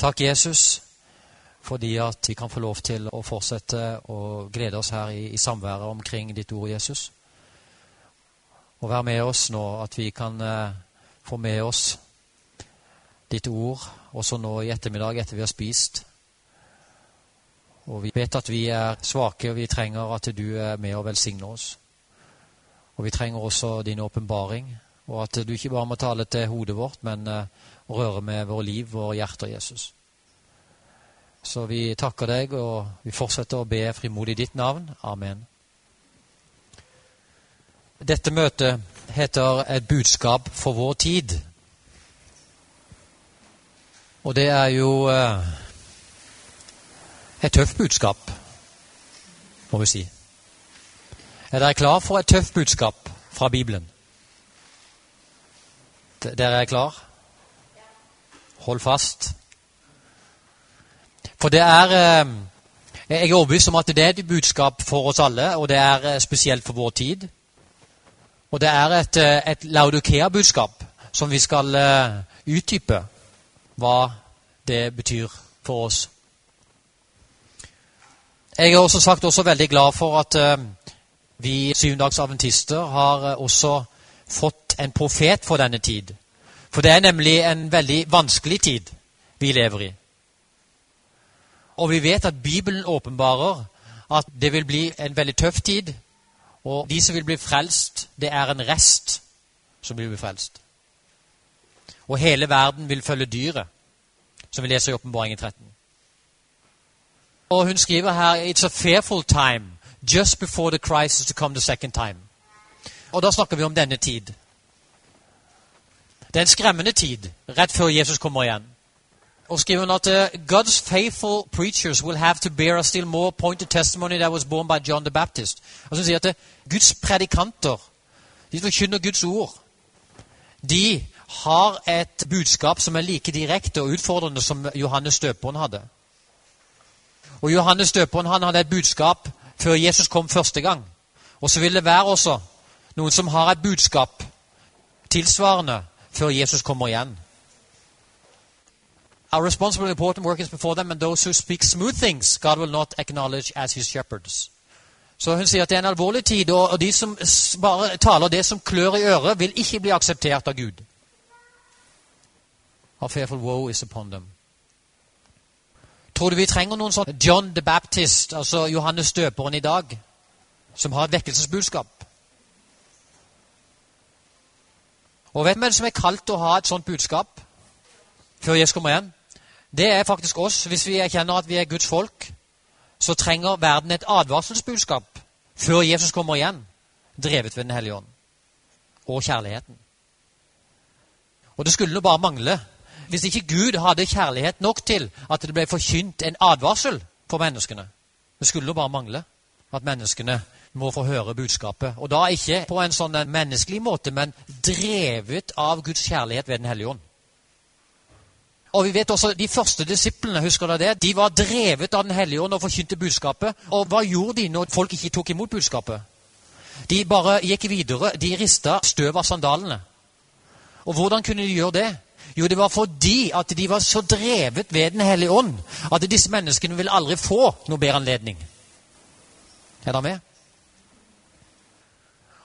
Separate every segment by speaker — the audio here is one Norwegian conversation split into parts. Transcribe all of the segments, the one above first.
Speaker 1: Takk, Jesus, fordi at vi kan få lov til å fortsette å glede oss her i, i samværet omkring ditt ord, Jesus. Og vær med oss nå, at vi kan eh, få med oss ditt ord også nå i ettermiddag etter vi har spist. Og vi vet at vi er svake, og vi trenger at du er med og velsigner oss. Og vi trenger også din åpenbaring, og at du ikke bare må tale til hodet vårt, men røre med våre liv våre hjerter, Jesus. Så vi takker deg, og vi fortsetter å be frimodig i ditt navn. Amen. Dette møtet heter 'Et budskap for vår tid'. Og det er jo eh, et tøft budskap, må vi si. Er dere klar for et tøft budskap fra Bibelen? Dere er klar? Hold fast. For det er eh, Jeg er overbevist om at det er et budskap for oss alle, og det er eh, spesielt for vår tid. Og det er et, eh, et Laudokea-budskap som vi skal utdype hva det betyr for oss. Jeg er også sagt også veldig glad for at vi syvendagsadventister har også fått en profet for denne tid. For det er nemlig en veldig vanskelig tid vi lever i. Og vi vet at Bibelen åpenbarer at det vil bli en veldig tøff tid. Og de som vil bli frelst, det er en rest som vil bli frelst. Og hele verden vil følge dyret, som vi leser i Åpenbaringen 13. Og hun skriver her It's a fearful time just before the crisis to come the second time. Og da snakker vi om denne tid. Det er en skremmende tid rett før Jesus kommer igjen. Og skriver hun at uh, God's faithful preachers will have to bear a still more pointed testimony that was born by John the Baptist. Og så sier at uh, Guds predikanter, de som forkynner Guds ord, de har et budskap som er like direkte og utfordrende som Johannes døperen hadde. Og Johannes døperen han hadde et budskap før Jesus kom første gang. Og så vil det være også noen som har et budskap tilsvarende før Jesus kommer igjen. Our responsible and important work is before them, and those who speak smooth things, God will not acknowledge as his shepherds. Så hun sier at det er en alvorlig tid, og de som bare taler det som klør i øret, vil ikke bli akseptert av Gud. Our fearful woe is upon them. Tror du vi trenger noen sånn John the Baptist, altså Johannes døperen i dag, som har et vekkelsesbudskap? Og vet du hvem som er kalt til å ha et sånt budskap før Jesus kommer igjen? Det er faktisk oss. Hvis vi erkjenner at vi er Guds folk, så trenger verden et advarselsbudskap før Jesus kommer igjen, drevet ved Den hellige ånd og kjærligheten. Og det skulle nå bare mangle hvis ikke Gud hadde kjærlighet nok til at det ble forkynt en advarsel for menneskene. Det skulle nå bare mangle at menneskene må få høre budskapet. Og da ikke på en sånn menneskelig måte, men drevet av Guds kjærlighet ved Den hellige ånd. Og vi vet også De første disiplene husker dere det? De var drevet av Den hellige ånd og forkynte budskapet. Og hva gjorde de når folk ikke tok imot budskapet? De bare gikk videre. De rista støv av sandalene. Og hvordan kunne de gjøre det? Jo, det var fordi at de var så drevet ved Den hellige ånd at disse menneskene ville aldri få noe bedre anledning. Er dere med?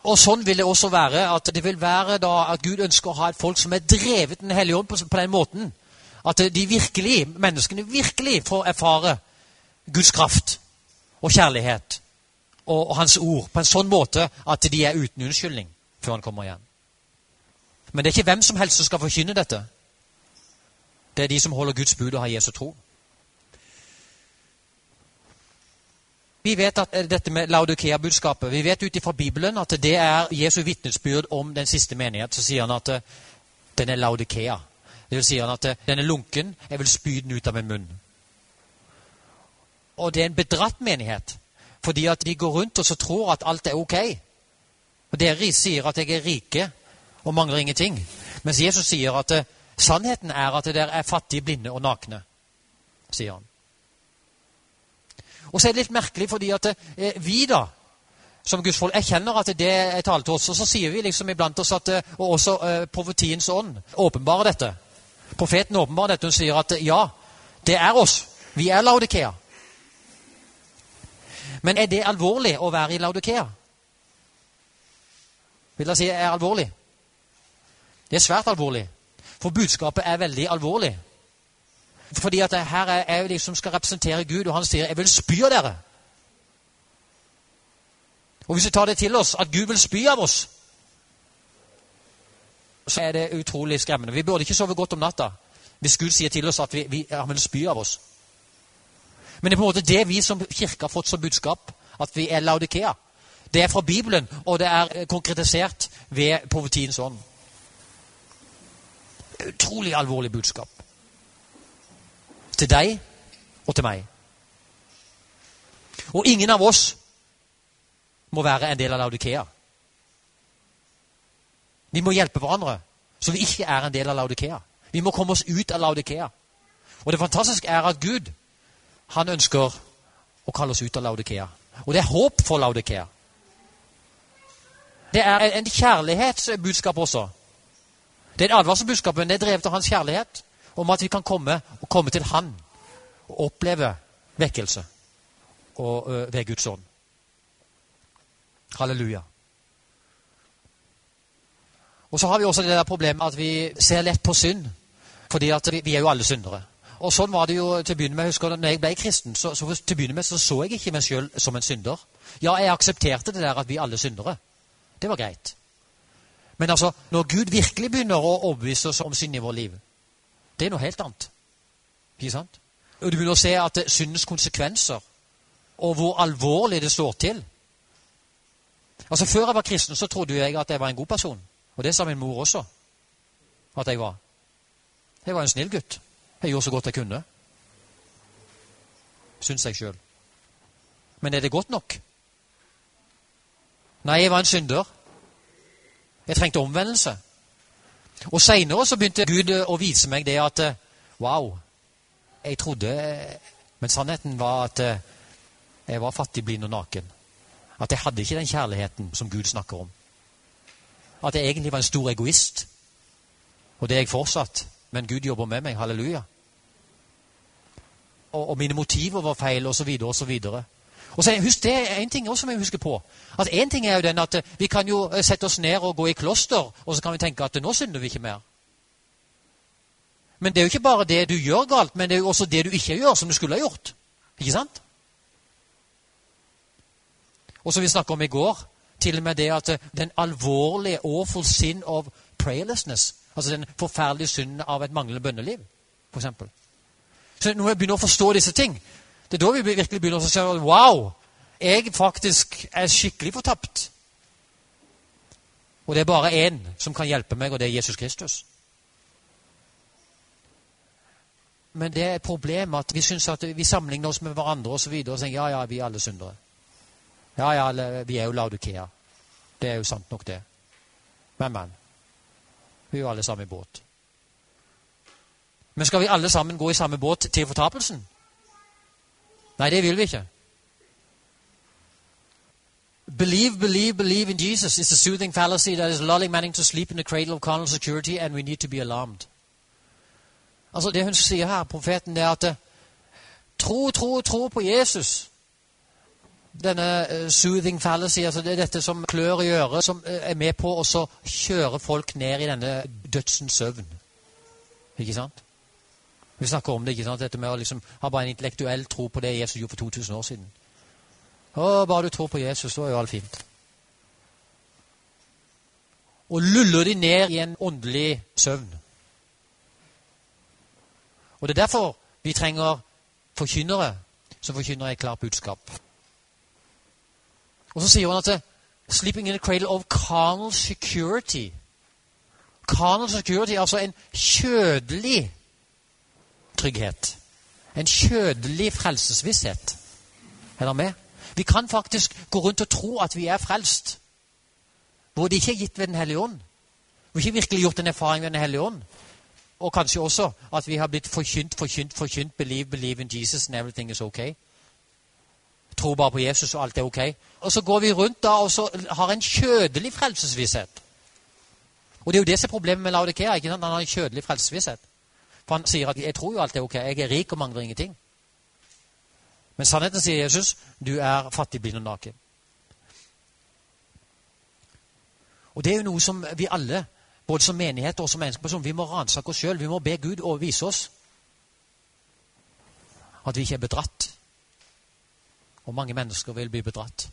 Speaker 1: Og sånn vil det også være at det vil være da at Gud ønsker å ha et folk som er drevet Den hellige ånd på, på den måten. At de virkelig, menneskene virkelig får erfare Guds kraft og kjærlighet og, og Hans ord på en sånn måte at de er uten unnskyldning før Han kommer igjen. Men det er ikke hvem som helst som skal forkynne dette. Det er de som holder Guds bud og har Jesu tro. Vi vet at eh, dette med Laudikea-budskapet Vi vet ut ifra Bibelen at det er Jesu vitnesbyrd om den siste menighet. Så sier han at eh, den er Laudikea. Det vil si han at eh, den er lunken, jeg vil spy den ut av min munn. Og det er en bedratt menighet, fordi at de går rundt og så tror at alt er ok. Og Dere sier at jeg er rike og mangler ingenting. Mens Jesus sier at sannheten er at dere er fattige, blinde og nakne. sier han. Og så er det litt merkelig, fordi at eh, vi da, som Guds folk, kjenner at det er tale til oss. Og så sier vi liksom iblant oss at eh, Og også eh, profetiens ånd åpenbarer dette. Profeten åpenbarer dette. Hun sier at eh, ja, Det er oss. Vi er Laudikea. Men er det alvorlig å være i Laudikea? Vil jeg si er alvorlig? Det er svært alvorlig. For budskapet er veldig alvorlig. Fordi at her er jo de som skal representere Gud, og han sier 'Jeg vil spy av dere'. Og Hvis vi tar det til oss, at Gud vil spy av oss, så er det utrolig skremmende. Vi burde ikke sove godt om natta hvis Gud sier til oss at vi, vi, han vil spy av oss. Men det er på en måte det vi som kirke har fått som budskap, at vi er Laudikea. Det er fra Bibelen, og det er konkretisert ved profetiens ånd. Utrolig alvorlig budskap. Til deg og til meg. Og ingen av oss må være en del av Laudikea. Vi må hjelpe hverandre, så vi ikke er en del av Laudikea. Vi må komme oss ut av Laudikea. Og det fantastiske er at Gud han ønsker å kalle oss ut av Laudikea. Og det er håp for Laudikea. Det er en kjærlighetsbudskap også. Det er et advarselbudskap, men det er drevet av hans kjærlighet. Om at vi kan komme og komme til Han og oppleve vekkelse og, uh, ved Guds ånd. Halleluja. Og så har vi også det der problemet at vi ser lett på synd. Fordi vi, vi er jo alle syndere. Og sånn var det jo til å begynne med. Husker når jeg ble kristen, så, så til å begynne med så, så jeg ikke meg sjøl som en synder. Ja, jeg aksepterte det der at vi alle syndere. Det var greit. Men altså, når Gud virkelig begynner å overbevise oss om synd i vårt liv, det er noe helt annet. Ikke sant? Og du begynner å se at syndens konsekvenser, og hvor alvorlig det står til. Altså, Før jeg var kristen, så trodde jeg at jeg var en god person. Og det sa min mor også at jeg var. Jeg var en snill gutt. Jeg gjorde så godt jeg kunne. Syns jeg sjøl. Men er det godt nok? Nei, jeg var en synder. Jeg trengte omvendelse. Og Seinere så begynte Gud å vise meg det at Wow, jeg trodde Men sannheten var at jeg var fattig, blind og naken. At jeg hadde ikke den kjærligheten som Gud snakker om. At jeg egentlig var en stor egoist. Og det er jeg fortsatt. Men Gud jobber med meg. Halleluja. Og, og mine motiver var feil, osv., osv. Og så husk det er en ting også som jeg husker på. At en ting er jo den at Vi kan jo eh, sette oss ned og gå i kloster, og så kan vi tenke at nå synder vi ikke mer. Men det er jo ikke bare det du gjør galt, men det er jo også det du ikke gjør, som du skulle ha gjort. Ikke sant? Og som vi snakka om i går, til og med det at den alvorlige awful sin of prayerlessness, altså den forferdelige synden av et manglende bønneliv, f.eks. Så når jeg begynner å forstå disse ting, det er da vi virkelig begynner å se at wow, jeg faktisk er skikkelig fortapt. Og det er bare én som kan hjelpe meg, og det er Jesus Kristus. Men det er et problem at vi synes at vi sammenligner oss med hverandre og så videre, og sier ja, ja, vi er alle syndere. Ja, ja, vi er jo Laudikea. Det er jo sant nok, det. Men, men. Vi er jo alle sammen i båt. Men skal vi alle sammen gå i samme båt til fortapelsen? Nei, det vil vi ikke. Believe, believe, believe in Jesus is a soothing fallacy that is lulling Manning to sleep in the cradle of carnal security, and we need to be alarmed. Altså Det hun sier her, profeten, det er at eh, tro, tro, tro på Jesus. Denne uh, soothing fallacy, altså det er dette som klør i øret, som uh, er med på å kjøre folk ned i denne dødsens søvn. Ikke sant? Vi snakker om det, ikke sant? dette med å liksom ha bare en intellektuell tro på det Jesus gjorde for 2000 år siden. Å, bare du tror på Jesus, så er jo alt fint. Og luller de ned i en åndelig søvn. Og Det er derfor vi trenger forkynnere som forkynner et klart budskap. Og så sier hun at 'sleeping in a cradle of carnal security'. Carnal security, altså en kjødelig trygghet. En kjødelig frelsesvisshet. Er dere med? Vi kan faktisk gå rundt og tro at vi er frelst. Hvor det ikke er gitt ved Den hellige ånd. Har ikke virkelig gjort en erfaring ved Den hellige ånd. Og kanskje også at vi har blitt forkynt, forkynt, forkynt. Believe, believe in Jesus and everything is okay. Tro bare på Jesus, og alt er ok. Og så går vi rundt da og så har en kjødelig frelsesvisshet. Og det er jo det som er problemet med Laudikea. ikke sant? Han har en kjødelig frelsesvisshet. For han sier at 'jeg tror jo alt er ok, jeg er rik og mangler ingenting'. Men sannheten sier Jesus, du er fattig, blind og naken. Og det er jo noe som vi alle, både som menighet og som menneskeperson, vi må ransake oss sjøl. Vi må be Gud å vise oss at vi ikke er bedratt. Og mange mennesker vil bli bedratt.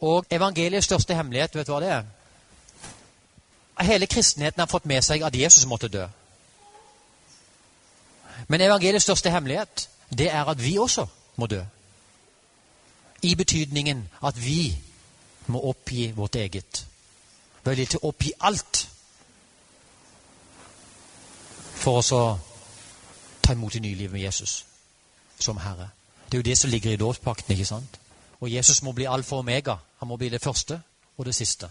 Speaker 1: Og evangeliets største hemmelighet, vet du hva det er? Hele kristenheten har fått med seg at Jesus måtte dø. Men evangeliets største hemmelighet, det er at vi også må dø. I betydningen at vi må oppgi vårt eget. Er til å oppgi alt for å ta imot det nye livet med Jesus som Herre. Det er jo det som ligger i dåpspakten. ikke sant? Og Jesus må bli alfa og omega. Han må bli det første og det siste.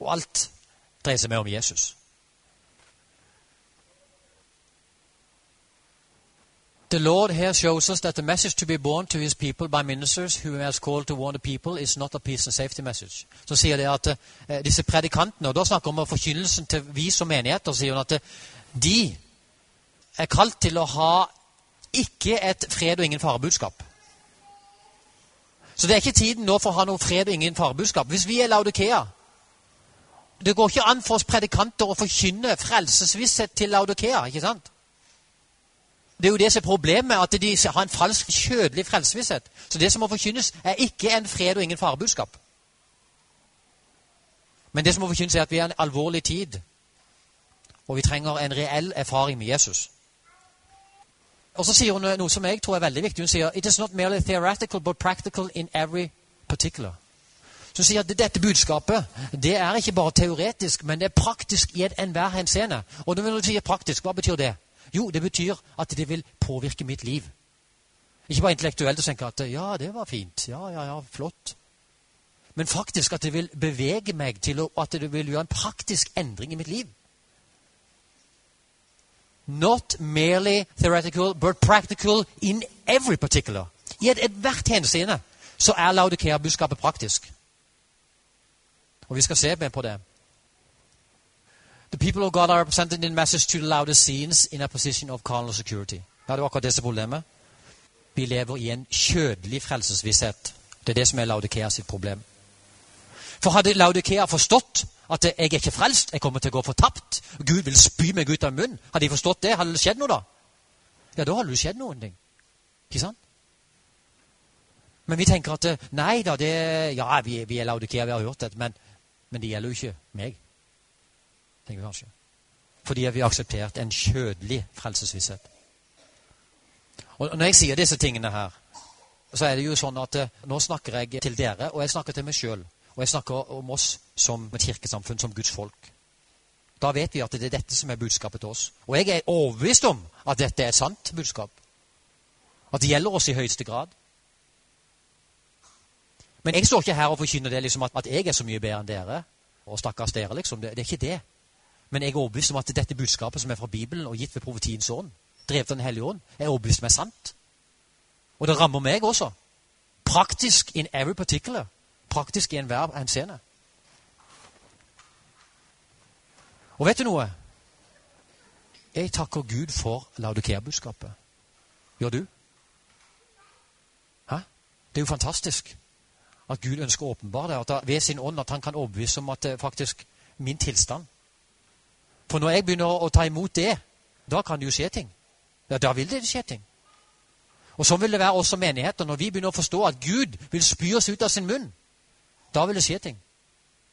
Speaker 1: Og alt dreier seg mer om Jesus. The Lord here shows us that the message to be born to his people by ministers who has called to warn the people is not a peace and safety message. Så sier det at uh, disse predikantene, og da snakker vi om forkynnelsen til vi som menigheter, sier hun at uh, de er kalt til å ha ikke et fred og ingen farebudskap. Så det er ikke tiden nå for å ha noe fred og ingen farebudskap. Hvis vi er Laudikea Det går ikke an for oss predikanter å forkynne frelsesvisshet til Laudokea. ikke sant? Det er jo det som er problemet, at de har en falsk, kjødelig frelsesvisshet. Så det som må forkynnes, er ikke en fred og ingen farebudskap. Men det som må forkynnes, er at vi er en alvorlig tid, og vi trenger en reell erfaring med Jesus. Og så sier hun noe som jeg tror er veldig viktig. Hun sier «It is not merely theoretical, but practical in every particular». Hun sier at dette budskapet det er ikke bare teoretisk, men det er praktisk i enhver henseende. Og når du sier praktisk, hva betyr det? Jo, det betyr at det vil påvirke mitt liv. Ikke bare intellektuelt å tenke at ja, det var fint. Ja, ja, ja, flott. Men faktisk at det vil bevege meg til at det vil gjøre en praktisk endring i mitt liv. Not merely theoretical, but practical in every particular. I ethvert et henseende så er Laudikea-budskapet praktisk. Og vi skal se mer på det. The people of God are represented in message to the loudest scenes in a position of carnal security. Ja, det var akkurat det problemet. Vi lever i en kjødelig frelsesvisshet. Det er det som er Laudikea sitt problem. For hadde Laudikea forstått at 'jeg er ikke frelst, jeg kommer til å gå fortapt', Gud vil spy meg ut av munnen, hadde de forstått det, hadde det skjedd noe da? Ja, da hadde det skjedd noen ting. Ikke sant? Men vi tenker at nei da, det, ja, vi, vi er Laudikea, vi har hørt det, men, men det gjelder jo ikke meg tenker vi kanskje. Fordi vi har akseptert en kjødelig frelsesvisshet. Og Når jeg sier disse tingene her, så er det jo sånn at eh, nå snakker jeg til dere, og jeg snakker til meg sjøl. Og jeg snakker om oss som et kirkesamfunn, som Guds folk. Da vet vi at det er dette som er budskapet til oss. Og jeg er overbevist om at dette er et sant budskap. At det gjelder oss i høyeste grad. Men jeg står ikke her og forkynner det liksom at, at jeg er så mye bedre enn dere. Og stakkars dere, liksom. Det, det er ikke det. Men jeg er overbevist om at dette budskapet som er fra Bibelen og gitt ved profetiens ånd, drevet av Den hellige ånd, er overbevist om er sant. Og det rammer meg også. Praktisk in every particular. Praktisk i enhver henseende. Og vet du noe? Jeg takker Gud for Laudikea-budskapet. Gjør du? Hæ? Det er jo fantastisk at Gud ønsker å åpenbare det, at ved sin ånd at han kan overbevise om at det faktisk min tilstand for når jeg begynner å ta imot det, da kan det jo skje ting. Ja, da vil det skje ting. Og sånn vil det være også menigheter. Når vi begynner å forstå at Gud vil spy oss ut av sin munn, da vil det skje ting.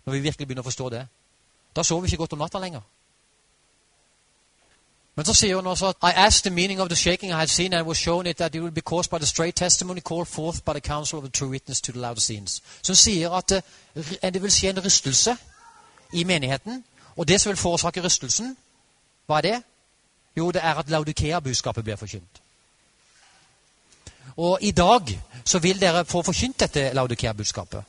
Speaker 1: Når vi virkelig begynner å forstå det. Da sover vi ikke godt om natta lenger. Men så sier hun også at I asked the meaning of the shaking I had seen and was shown it that it would be caused by the straight testimony called forth by the council of the true witness to the scenes. Så hun sier at det, det vil skje en rystelse i menigheten og det som vil forårsake rystelsen, hva er det? Jo, det er at Laudikea-budskapet blir forkynt. Og i dag så vil dere få forkynt dette Laudikea-budskapet.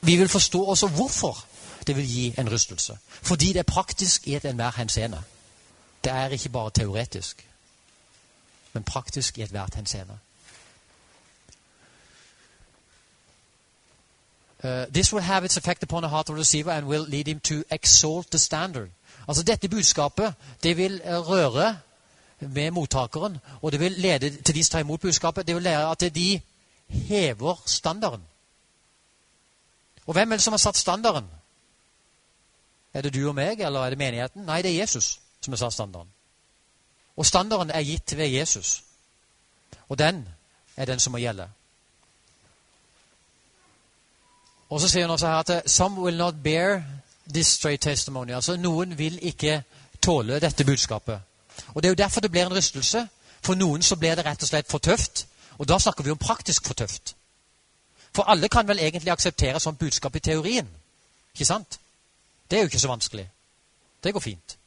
Speaker 1: Vi vil forstå også hvorfor det vil gi en rystelse. Fordi det er praktisk i et enhver henseende. Det er ikke bare teoretisk, men praktisk i ethvert henseende. Uh, this will have its effect upon the heart of the receiver and will lead him to exalt the standard. Altså Dette budskapet det vil uh, røre med mottakeren, og det vil lede til de som tar imot budskapet, det vil lære at de hever standarden. Og hvem er det som har satt standarden? Er det du og meg, eller er det menigheten? Nei, det er Jesus som jeg sa, standarden. Og standarden er gitt ved Jesus. Og den er den som må gjelde. Og så sier han også her at Some will not bear this straight testimony. Altså Noen vil ikke tåle dette budskapet. Og Det er jo derfor det blir en rystelse. For noen så blir det rett og slett for tøft. Og da snakker vi om praktisk for tøft. For alle kan vel egentlig akseptere sånt budskap i teorien. Ikke sant? Det er jo ikke så vanskelig. Det går fint.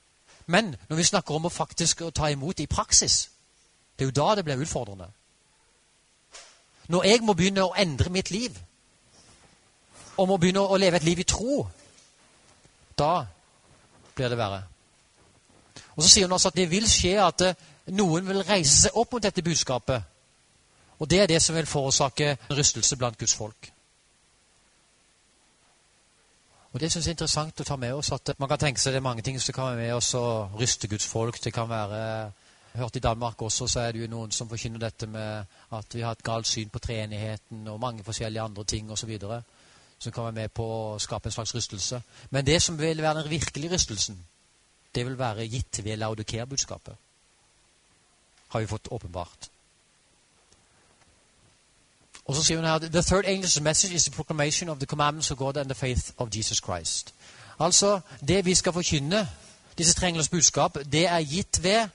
Speaker 1: Men når vi snakker om å faktisk ta imot i praksis, det er jo da det blir utfordrende. Når jeg må begynne å endre mitt liv, og må begynne å leve et liv i tro, da blir det verre. Og Så sier hun altså at det vil skje at eh, noen vil reise seg opp mot dette budskapet. Og det er det som vil forårsake rystelse blant Guds folk. Og Det synes jeg er interessant å ta med oss. at Man kan tenke seg det er mange ting som kan være med oss og ryste Guds folk. Det kan være hørt I Danmark også så er det jo noen som forkynner dette med at vi har et galt syn på treenigheten og mange forskjellige andre ting osv. Som kan være med på å skape en slags rystelse. Men det som vil være den virkelige rystelsen, det vil være gitt ved Laudikea-budskapet. Har vi fått åpenbart. Og så sier hun her The third angel's message is the proclamation of the commandments of God and the faith of Jesus Christ. Altså, det vi skal forkynne, disse tre englers budskap, det er gitt ved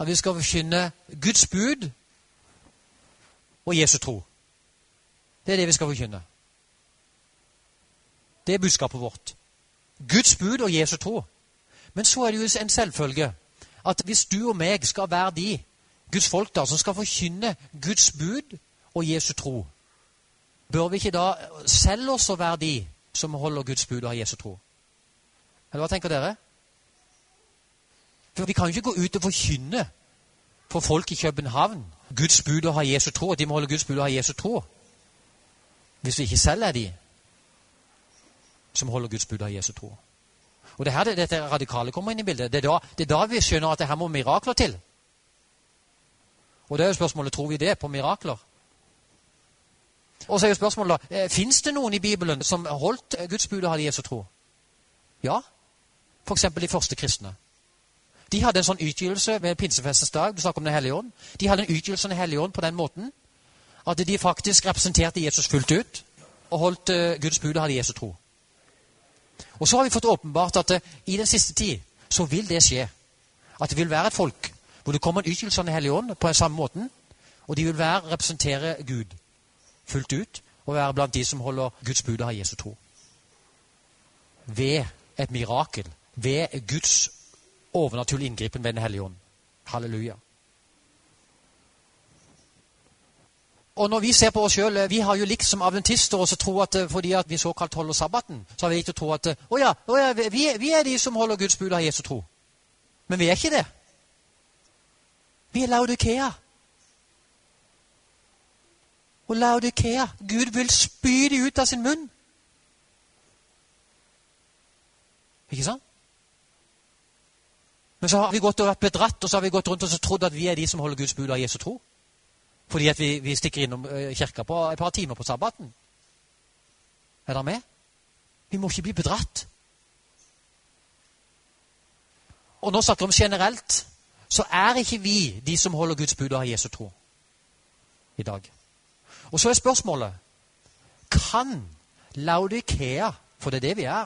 Speaker 1: at vi skal forkynne Guds bud og Jesu tro. Det er det vi skal forkynne. Det er budskapet vårt. Guds bud og Jesu tro. Men så er det jo en selvfølge at hvis du og meg skal være de Guds folk da, som skal forkynne Guds bud og Jesu tro, bør vi ikke da selv også være de som holder Guds bud og har Jesu tro? Eller hva tenker dere? For Vi kan jo ikke gå ut og forkynne for folk i København Guds bud og ha Jesu tro, at de må holde Guds bud og ha Jesu tro. Hvis vi ikke selv er de som holder Guds bud og ha Jesu tro. Og det er her det, dette radikale kommer inn i bildet. Det er, da, det er da vi skjønner at det her må mirakler til. Og det er jo spørsmålet tror vi det på mirakler. Og så er jo spørsmålet da, eh, Fins det noen i Bibelen som holdt Guds bud og hadde Jesu tro? Ja. F.eks. de første kristne. De hadde en sånn utgytelse ved pinsefestens dag. Du snakker om Den hellige ånd. De hadde en utgytelse av Den hellige ånd på den måten at de faktisk representerte Jesus fullt ut og holdt uh, Guds bud og hadde Jesu tro. Og så har vi fått åpenbart at i den siste tid så vil det skje. At det vil være et folk hvor det kommer en utgytelse av Den hellige ånd på den samme måten. Og de vil være, representere Gud fullt ut og være blant de som holder Guds bud og har Jesu tro. Ved et mirakel. Ved Guds overnaturlig inngripen ved Den hellige ånd. Halleluja. Og når vi ser på oss sjøl Vi har jo likt som adventister også tro at eh, fordi at vi såkalt holder sabbaten, så har vi å tro at eh, å ja, å ja vi, vi, er de som holder Guds bud og har Jesu tro. Men vi er ikke det. Vi er Laudikea. Og Laudikea Gud vil spy dem ut av sin munn. Ikke sant? Men så har vi gått og vært bedratt og så har vi gått rundt og trodd at vi er de som holder Guds bud av Jesu tro. Fordi at vi, vi stikker innom eh, kirka på et par timer på sabbaten. Er dere med? Vi må ikke bli bedratt. Og nå snakker vi om generelt. Så er ikke vi de som holder Guds bud har Jesu tro i dag. Og så er spørsmålet Kan Laudikea, for det er det vi er,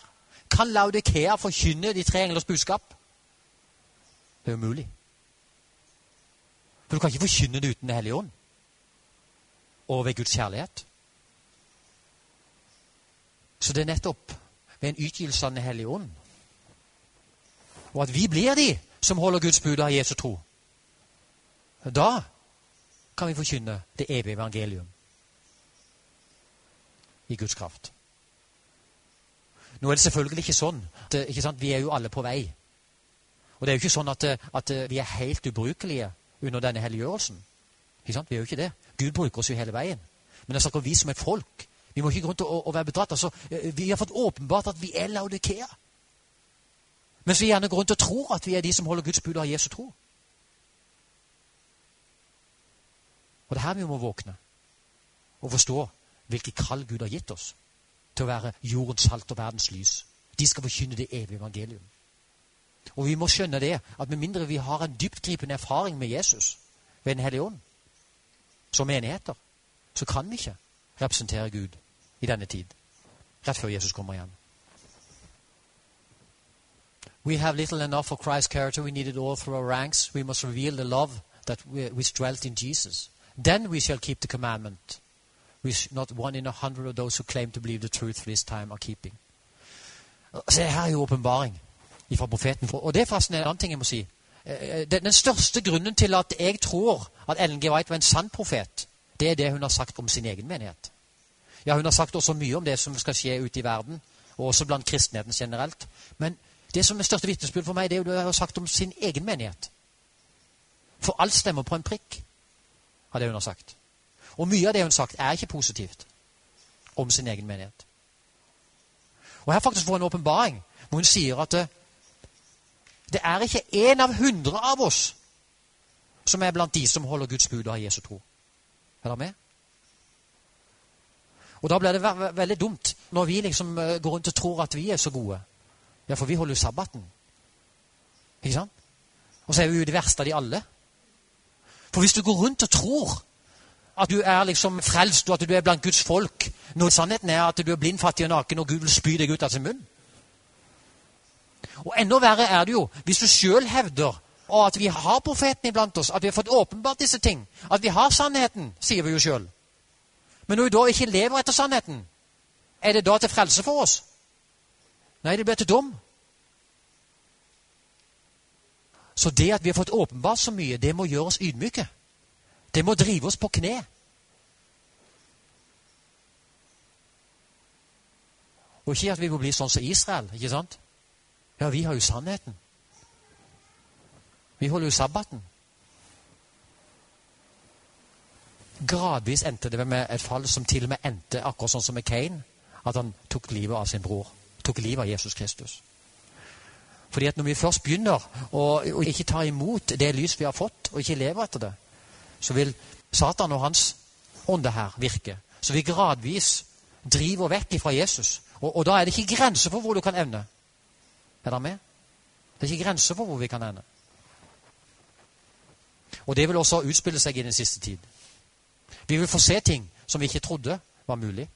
Speaker 1: kan Laudikea forkynne de tre englers budskap? Det er umulig. For du kan ikke forkynne det uten Den hellige ånd. Og ved Guds kjærlighet. Så det er nettopp ved en utgivelse av Den hellige ånd. Og at vi blir de som holder Guds bud av Jesu tro. Da kan vi forkynne det evige evangelium i Guds kraft. Nå er det selvfølgelig ikke sånn. Ikke vi er jo alle på vei. Og det er jo ikke sånn at, at vi er helt ubrukelige under denne helliggjørelsen. Vi er jo ikke det. Gud bruker oss jo hele veien. Men jeg snakker vi som et folk. Vi må ikke gå rundt og, være bedratt. Altså, eh, vi har fått åpenbart at vi er Laudikea. Mens vi gjerne går rundt og tror at vi er de som holder Guds bud og har Jesu tro. Og det er her vi må våkne og forstå hvilke kall Gud har gitt oss til å være jordens salt og verdens lys. De skal forkynne det evige evangelium. Og vi må skjønne det, at med mindre vi har en dyptgripende erfaring med Jesus ved Den hellige ånd, som menigheter, så kan vi ikke representere Gud i denne tid, rett før Jesus kommer igjen. We have little enough for Christ's character. We need it all through our ranks. We must reveal the love that which dwelt in Jesus. Then we shall keep the commandment, which not one in a hundred of those who claim to believe the truth for this time are keeping. Se, her er jo åpenbaring fra profeten. Og det er forresten en annen ting jeg må si. Eh, den største grunnen til at jeg tror at Ellen G. White var en sann profet, det er det hun har sagt om sin egen menighet. Ja, Hun har sagt også mye om det som skal skje ute i verden, og også blant kristenheten generelt. Men det som er største vitnesbyrd for meg, det er det hun har sagt om sin egen menighet. For alt stemmer på en prikk har det hun har sagt. Og mye av det hun har sagt, er ikke positivt om sin egen menighet. Og her faktisk får hun en åpenbaring hvor hun sier at det, det er ikke én av hundre av oss som er blant de som holder Guds bud og har Jesu tro. Er dere med? Og da blir det ve ve veldig dumt når vi liksom uh, går rundt og tror at vi er så gode. Ja, for vi holder jo sabbaten. Ikke sant? Og så er vi jo det verste av de alle. For hvis du går rundt og tror at du er liksom frelst, og at du er blant Guds folk, når sannheten er at du er blind, fattig og naken, og Gud vil spy deg ut av sin munn Og enda verre er det jo hvis du sjøl hevder og at vi har profeten iblant oss, at vi har fått åpenbart disse ting, at vi har sannheten, sier vi jo sjøl. Men når vi da ikke lever etter sannheten, er det da til frelse for oss? Nei, det blir til dom. Så det at vi har fått åpenbart så mye, det må gjøre oss ydmyke. Det må drive oss på kne. Og ikke at vi må bli sånn som Israel. ikke sant? Ja, vi har jo sannheten. Vi holder jo sabbaten. Gradvis endte det med et fall som til og med endte akkurat sånn som med Cain. At han tok livet av sin bror. Tok livet av Jesus Kristus. Fordi at når vi først begynner å, ikke ta imot det lys vi har fått, og ikke lever etter det, så vil Satan og hans ånde her virke. Så vi gradvis driver vekk fra Jesus. Og, og, da er det ikke grenser for hvor du kan evne. Er dere med? Det er ikke grenser for hvor vi kan ende. Og det vil også utspille seg i den siste tid. Vi vil få se ting som vi ikke trodde var mulig.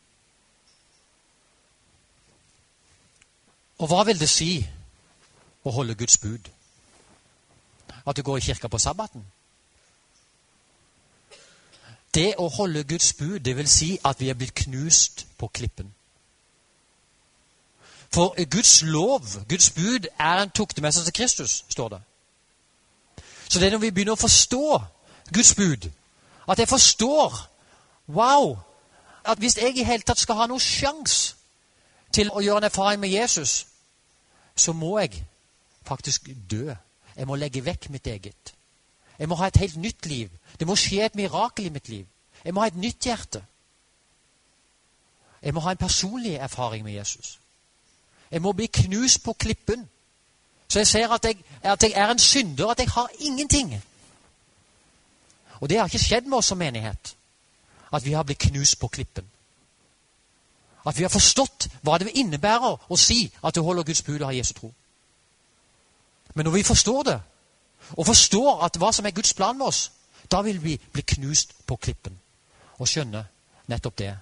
Speaker 1: Og hva vil det si å holde Guds bud? At du går i kirka på sabbaten? Det å holde Guds bud, det vil si at vi er blitt knust på klippen. For Guds lov, Guds bud, er en tuktemester til Kristus, står det. Så det er når vi begynner å forstå Guds bud, at jeg forstår Wow! At hvis jeg i hele tatt skal ha noen sjanse til å gjøre en erfaring med Jesus, så må jeg faktisk dø. Jeg må legge vekk mitt eget. Jeg må ha et helt nytt liv. Det må skje et mirakel i mitt liv. Jeg må ha et nytt hjerte. Jeg må ha en personlig erfaring med Jesus. Jeg må bli knust på klippen. Så jeg ser at jeg, at jeg er en synder, at jeg har ingenting. Og det har ikke skjedd med oss som menighet. At vi har blitt knust på klippen. At vi har forstått hva det innebærer å si at du holder Guds bud og har Jesu tro. Men når vi forstår det, og forstår at hva som er Guds plan med oss, da vil vi bli knust på klippen og skjønne nettopp det.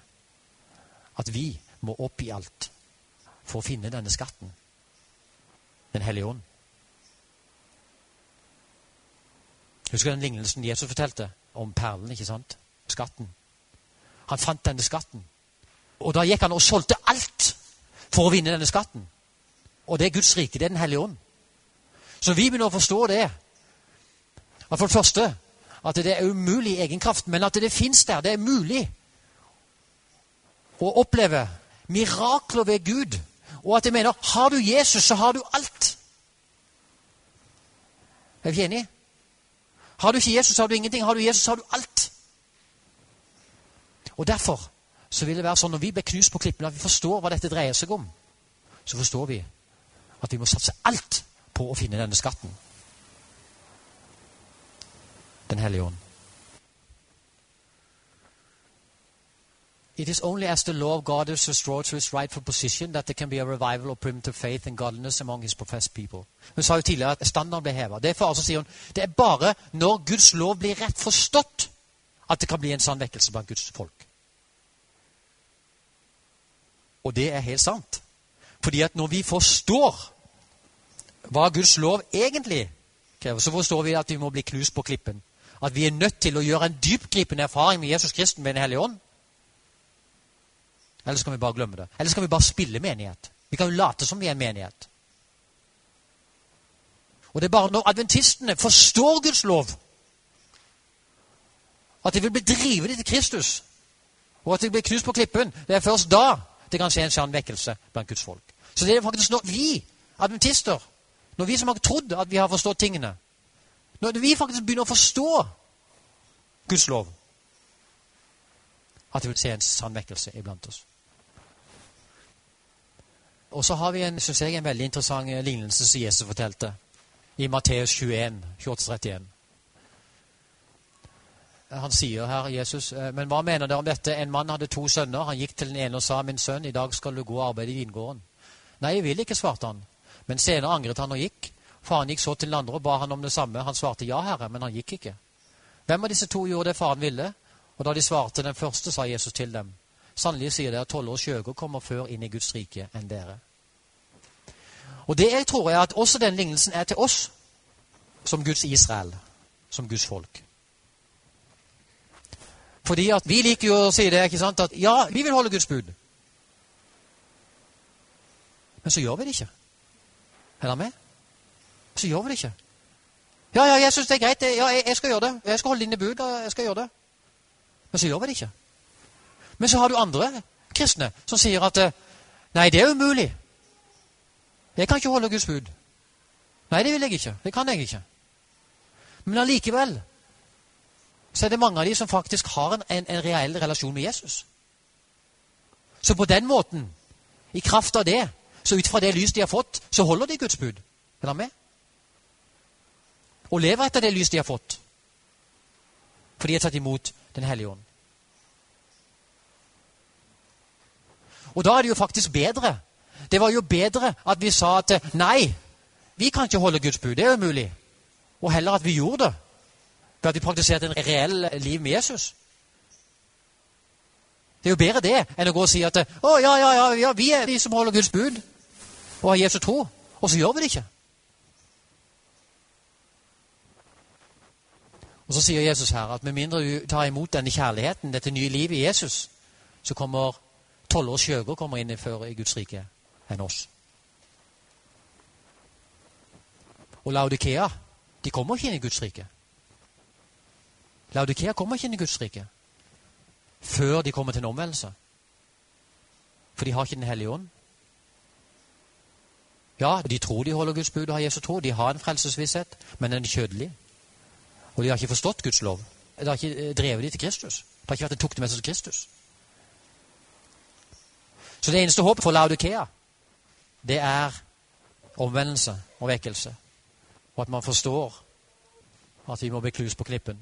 Speaker 1: At vi må opp i alt for å finne denne skatten. Den hellige ånd. Husker den lignelsen Jesus fortalte om perlen, ikke sant? Skatten. Han fant denne skatten. Og da gikk han og solgte alt for å vinne denne skatten. Og det er Guds rike. Det er Den hellige ånd. Så vi begynner å forstå det. At for det første at det er umulig i egen kraft, men at det fins der. Det er mulig å oppleve mirakler ved Gud. Og at jeg mener har du Jesus, så har du alt. Er vi enige? Har du ikke Jesus, har du ingenting. Har du Jesus, har du alt. Og derfor så vil det være sånn når vi blir knust på klippene, at vi forstår hva dette dreier seg om. Så forstår vi at vi må satse alt på å finne denne skatten. Den hellige ånd. It is only as the law of God is restored to its rightful position that there can be a revival of primitive faith and godliness among his professed people. Hun sa jo tidligere at standarden ble heva. Det, altså, det er bare når Guds lov blir rett forstått, at det kan bli en sann vekkelse blant Guds folk. Og det er helt sant. Fordi at når vi forstår hva Guds lov egentlig krever, så forstår vi at vi må bli knust på klippen. At vi er nødt til å gjøre en dypgripende erfaring med Jesus Kristus med Den hellige ånd. Eller skal vi bare glemme det? Eller skal vi bare spille menighet? Vi kan jo late som vi er en menighet. Og det er bare når adventistene forstår Guds lov, at de vil bli drivet til Kristus, og at de blir knust på klippen, det er først da det kan skje en sann vekkelse blant Guds folk. Så det er faktisk når vi adventister, når vi som har trodd at vi har forstått tingene, når vi faktisk begynner å forstå Guds lov, at vi vil se en sann vekkelse iblant oss. Og så har vi en, synes jeg, en veldig interessant lignelse som Jesus fortalte i Matteus 21, 28-31. Han sier her, Jesus, eh, men hva mener dere om dette? En mann hadde to sønner. Han gikk til den ene og sa, min sønn, i dag skal du gå og arbeide i vingården. Nei, jeg vil ikke, svarte han. Men senere angret han og gikk. Faren gikk så til den andre og ba han om det samme. Han svarte ja, herre, men han gikk ikke. Hvem av disse to gjorde det faren ville? Og da de svarte den første, sa Jesus til dem, Sannelig sier dere at tolv års skjøger kommer før inn i Guds rike enn dere. Og det jeg tror jeg at også den lignelsen er til oss som Guds Israel, som Guds folk. Fordi at vi liker jo å si det, ikke sant, at ja, vi vil holde Guds bud. Men så gjør vi det ikke. Er dere med? Så gjør vi det ikke. Ja, ja, jeg syns det er greit. Ja, jeg, jeg, skal gjøre det. Jeg skal holde dine bud. Jeg skal gjøre det. Men så gjør vi det ikke. Men så har du andre kristne som sier at eh, Nei, det er umulig. Jeg kan ikke holde Guds bud. Nei, det vil jeg ikke. Det kan jeg ikke. Men allikevel så er det mange av de som faktisk har en, en, en reell relasjon med Jesus. Så på den måten, i kraft av det, så ut fra det lys de har fått, så holder de Guds bud. Er dere med? Og lever etter det lys de har fått. For de har tatt imot Den hellige ånd. Og da er det jo faktisk bedre. Det var jo bedre at vi sa at nei, vi kan ikke holde Guds bud. Det er umulig. Og heller at vi gjorde det. Ved at vi praktiserte en reell liv med Jesus. Det er jo bedre det enn å gå og si at å, ja, ja, ja, vi er de som holder Guds bud og har Jesu tro. Og så gjør vi det ikke. Og Så sier Jesus her at med mindre du tar imot denne kjærligheten, dette nye livet i Jesus, så kommer tolv års skjøger kommer inn før i Guds rike enn oss. Og Laudikea de kommer ikke inn i Guds rike. Laudikea kommer ikke inn i Guds rike før de kommer til en omvendelse. For de har ikke Den hellige ånd. Ja, de tror de holder Guds bud og har Jesu tro. De har en frelsesvisshet, men den er kjødelig. Og de har ikke forstått Guds lov. Det har ikke eh, drevet de til Kristus. Det har ikke vært en tuktemester til Kristus. Så det eneste håpet for Laudikea, det er omvendelse og vekkelse. Og at man forstår at vi må bli klus på klippen.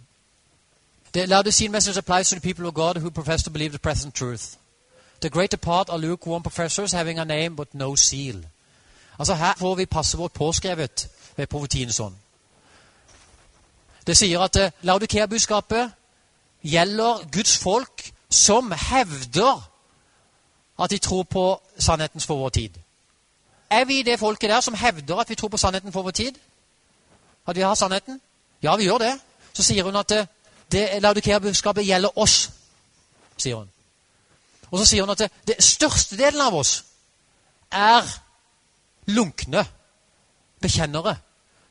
Speaker 1: The Laodicean message applies to the people of God who profess to believe the present truth. The greater part are lukewarm professors having a name but no seal. Altså Her får vi passet vårt påskrevet ved profetiens ånd. Det sier at uh, Laudikea-budskapet gjelder Guds folk som hevder at de tror på sannheten for vår tid. Er vi det folket der som hevder at vi tror på sannheten for vår tid? At vi har sannheten? Ja, vi gjør det. Så sier hun at det, det Laudikea-budskapet gjelder oss, sier hun. Og så sier hun at det, det største delen av oss er lunkne bekjennere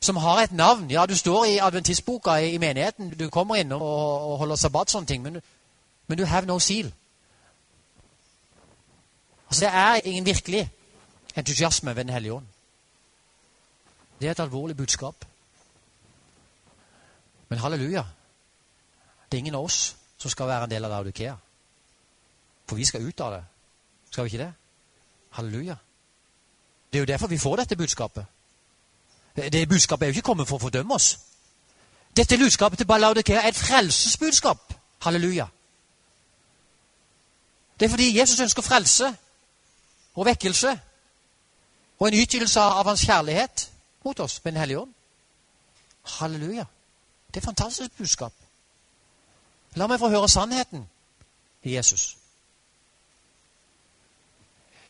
Speaker 1: som har et navn. Ja, du står i adventistboka i, menigheten, du kommer inn og, og holder sabbat, sånne ting, men, men du have no seal. Altså, Det er ingen virkelig entusiasme ved Den hellige ånd. Det er et alvorlig budskap. Men halleluja. Det er ingen av oss som skal være en del av Laudikea. For vi skal ut av det. Skal vi ikke det? Halleluja. Det er jo derfor vi får dette budskapet. Det budskapet er jo ikke kommet for å fordømme oss. Dette budskapet til Balaudikea er et frelsesbudskap. Halleluja. Det er fordi Jesus ønsker frelse og vekkelse og en ytelse av hans kjærlighet mot oss med Den hellige ånd. Halleluja. Det er et fantastisk budskap. La meg få høre sannheten i Jesus.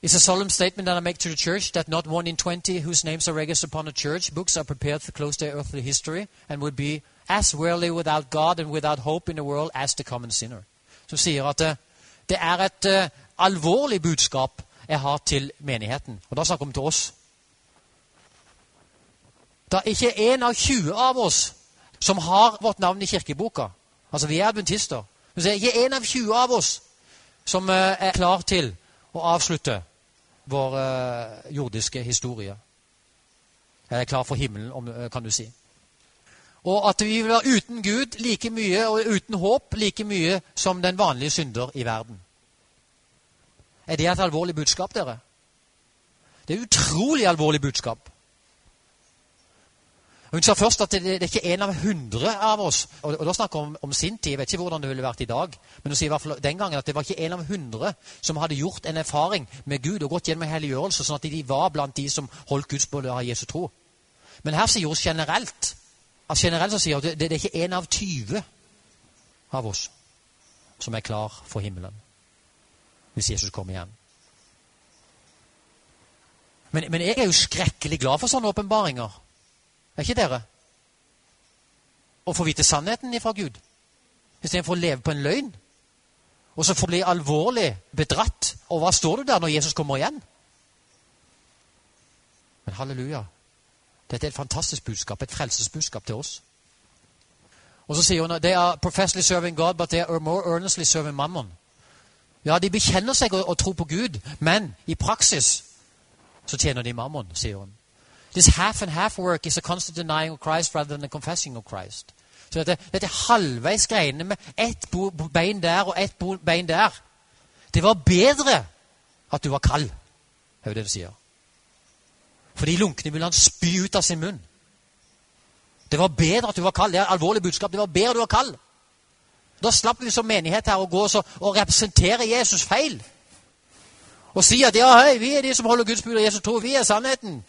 Speaker 1: It's a solemn statement that I make to the church that not one in 20 whose names are registered upon the church books are prepared to close their earthly history and would be as worldly without God and without hope in the world as the common sinner. Som sier at det, det er et uh, alvorlig budskap jeg har til menigheten. Og da snakker vi til oss. Det er ikke én av 20 av oss som har vårt navn i kirkeboka. Altså, vi er adventister. Men det er ikke én av 20 av oss som uh, er klar til å avslutte vår uh, jordiske historie. Jeg er klar for himmelen, kan du si. Og at vi vil være uten Gud like mye og uten håp like mye som den vanlige synder i verden. Er det et alvorlig budskap, dere? Det er et utrolig alvorlig budskap. Hun sa først at det, det er ikke en av hundre av oss og, og da snakker hun om, sin tid. Jeg vet ikke hvordan det ville vært i dag. Men hun sier i hvert fall den gangen at det var ikke en av hundre som hadde gjort en erfaring med Gud og gått gjennom en helliggjørelse, sånn at de var blant de som holdt Guds både av Jesu tro. Men her sier hun generelt at generelt så sier hun at det, det er ikke en av 20 av oss som er klar for himmelen hvis Jesus kommer igjen. Men, men jeg er jo skrekkelig glad for sånne åpenbaringer. Er ikke dere? Å få vite sannheten ifra Gud istedenfor å leve på en løgn. Og så få bli alvorlig bedratt. Og hva står du der når Jesus kommer igjen? Men halleluja. Dette er et fantastisk budskap, et frelsesbudskap til oss. Og så sier hun they are professionally serving God, but they are more earnestly serving mammon. Ja, de bekjenner seg og tror på Gud, men i praksis så tjener de mammon, sier hun. This half and half work is a constant denying of Christ rather than a confessing of Christ. Så dette, dette halvveis greiene med ett bein der og ett bein der Det var bedre at du var kald, er jo det det sier. For de lunkne ville han spy ut av sin munn. Det var bedre at du var kald. Det er et alvorlig budskap. Det var bedre at du var kald. Da slapp vi som menighet her å gå og representere Jesus feil. Og si at ja, hei, vi er de som holder Guds bud og Jesus tror. Vi er sannheten.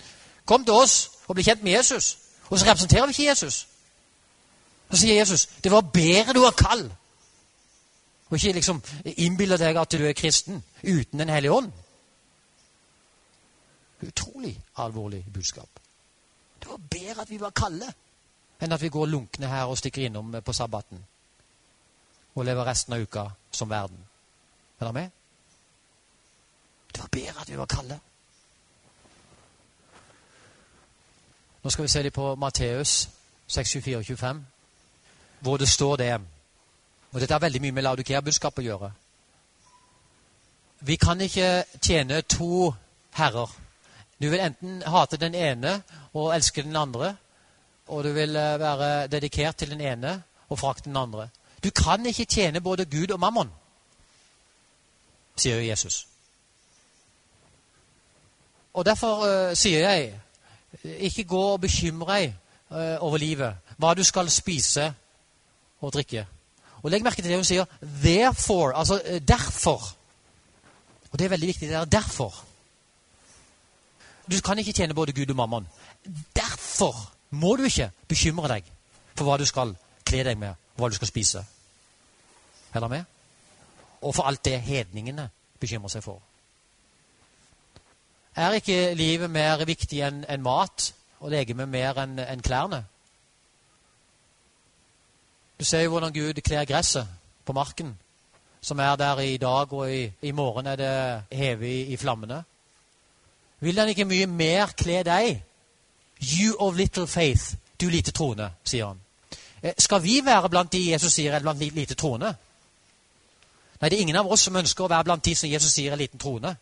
Speaker 1: Kom til oss og bli kjent med Jesus. Og så representerer vi ikke Jesus. Så sier Jesus det var bedre du var kald. Og ikke liksom innbille deg at du er kristen uten Den hellige ånd. Utrolig alvorlig budskap. Det var bedre at vi var kalde, enn at vi går lunkne her og stikker innom på sabbaten og lever resten av uka som verden. Er dere med? Det var bedre at vi var kalde. Nå skal vi se litt på Matteus 6, 24 og 25, hvor det står det Og dette har veldig mye med Laudikea-budskapet å gjøre. Vi kan ikke tjene to herrer. Du vil enten hate den ene og elske den andre, og du vil eh, være dedikert til den ene og frakte den andre. Du kan ikke tjene både Gud og mammon, sier Jesus. Og Derfor uh, sier jeg ikke gå og bekymre deg uh, over livet, hva du skal spise og drikke. Og Legg merke til det hun sier 'therefore', altså uh, derfor. Og Det er veldig viktig. det er derfor. Du kan ikke tjene både Gud og mammon. Derfor må du ikke bekymre deg for hva du skal kle deg med, og hva du skal spise. Er dere med? Og for alt det hedningene bekymrer seg for. Er ikke livet mer viktig enn en mat og legemet mer enn en klærne? Du ser jo hvordan Gud kler gresset på marken, som er der i dag, og i, i morgen er det hevet i, i flammene. Vil han ikke mye mer kle deg? You of little faith, du lite troende, sier han. Eh, skal vi være blant de Jesus sier er blant lite troende? Nei, det er ingen av oss som ønsker å være blant de som Jesus sier er liten troende.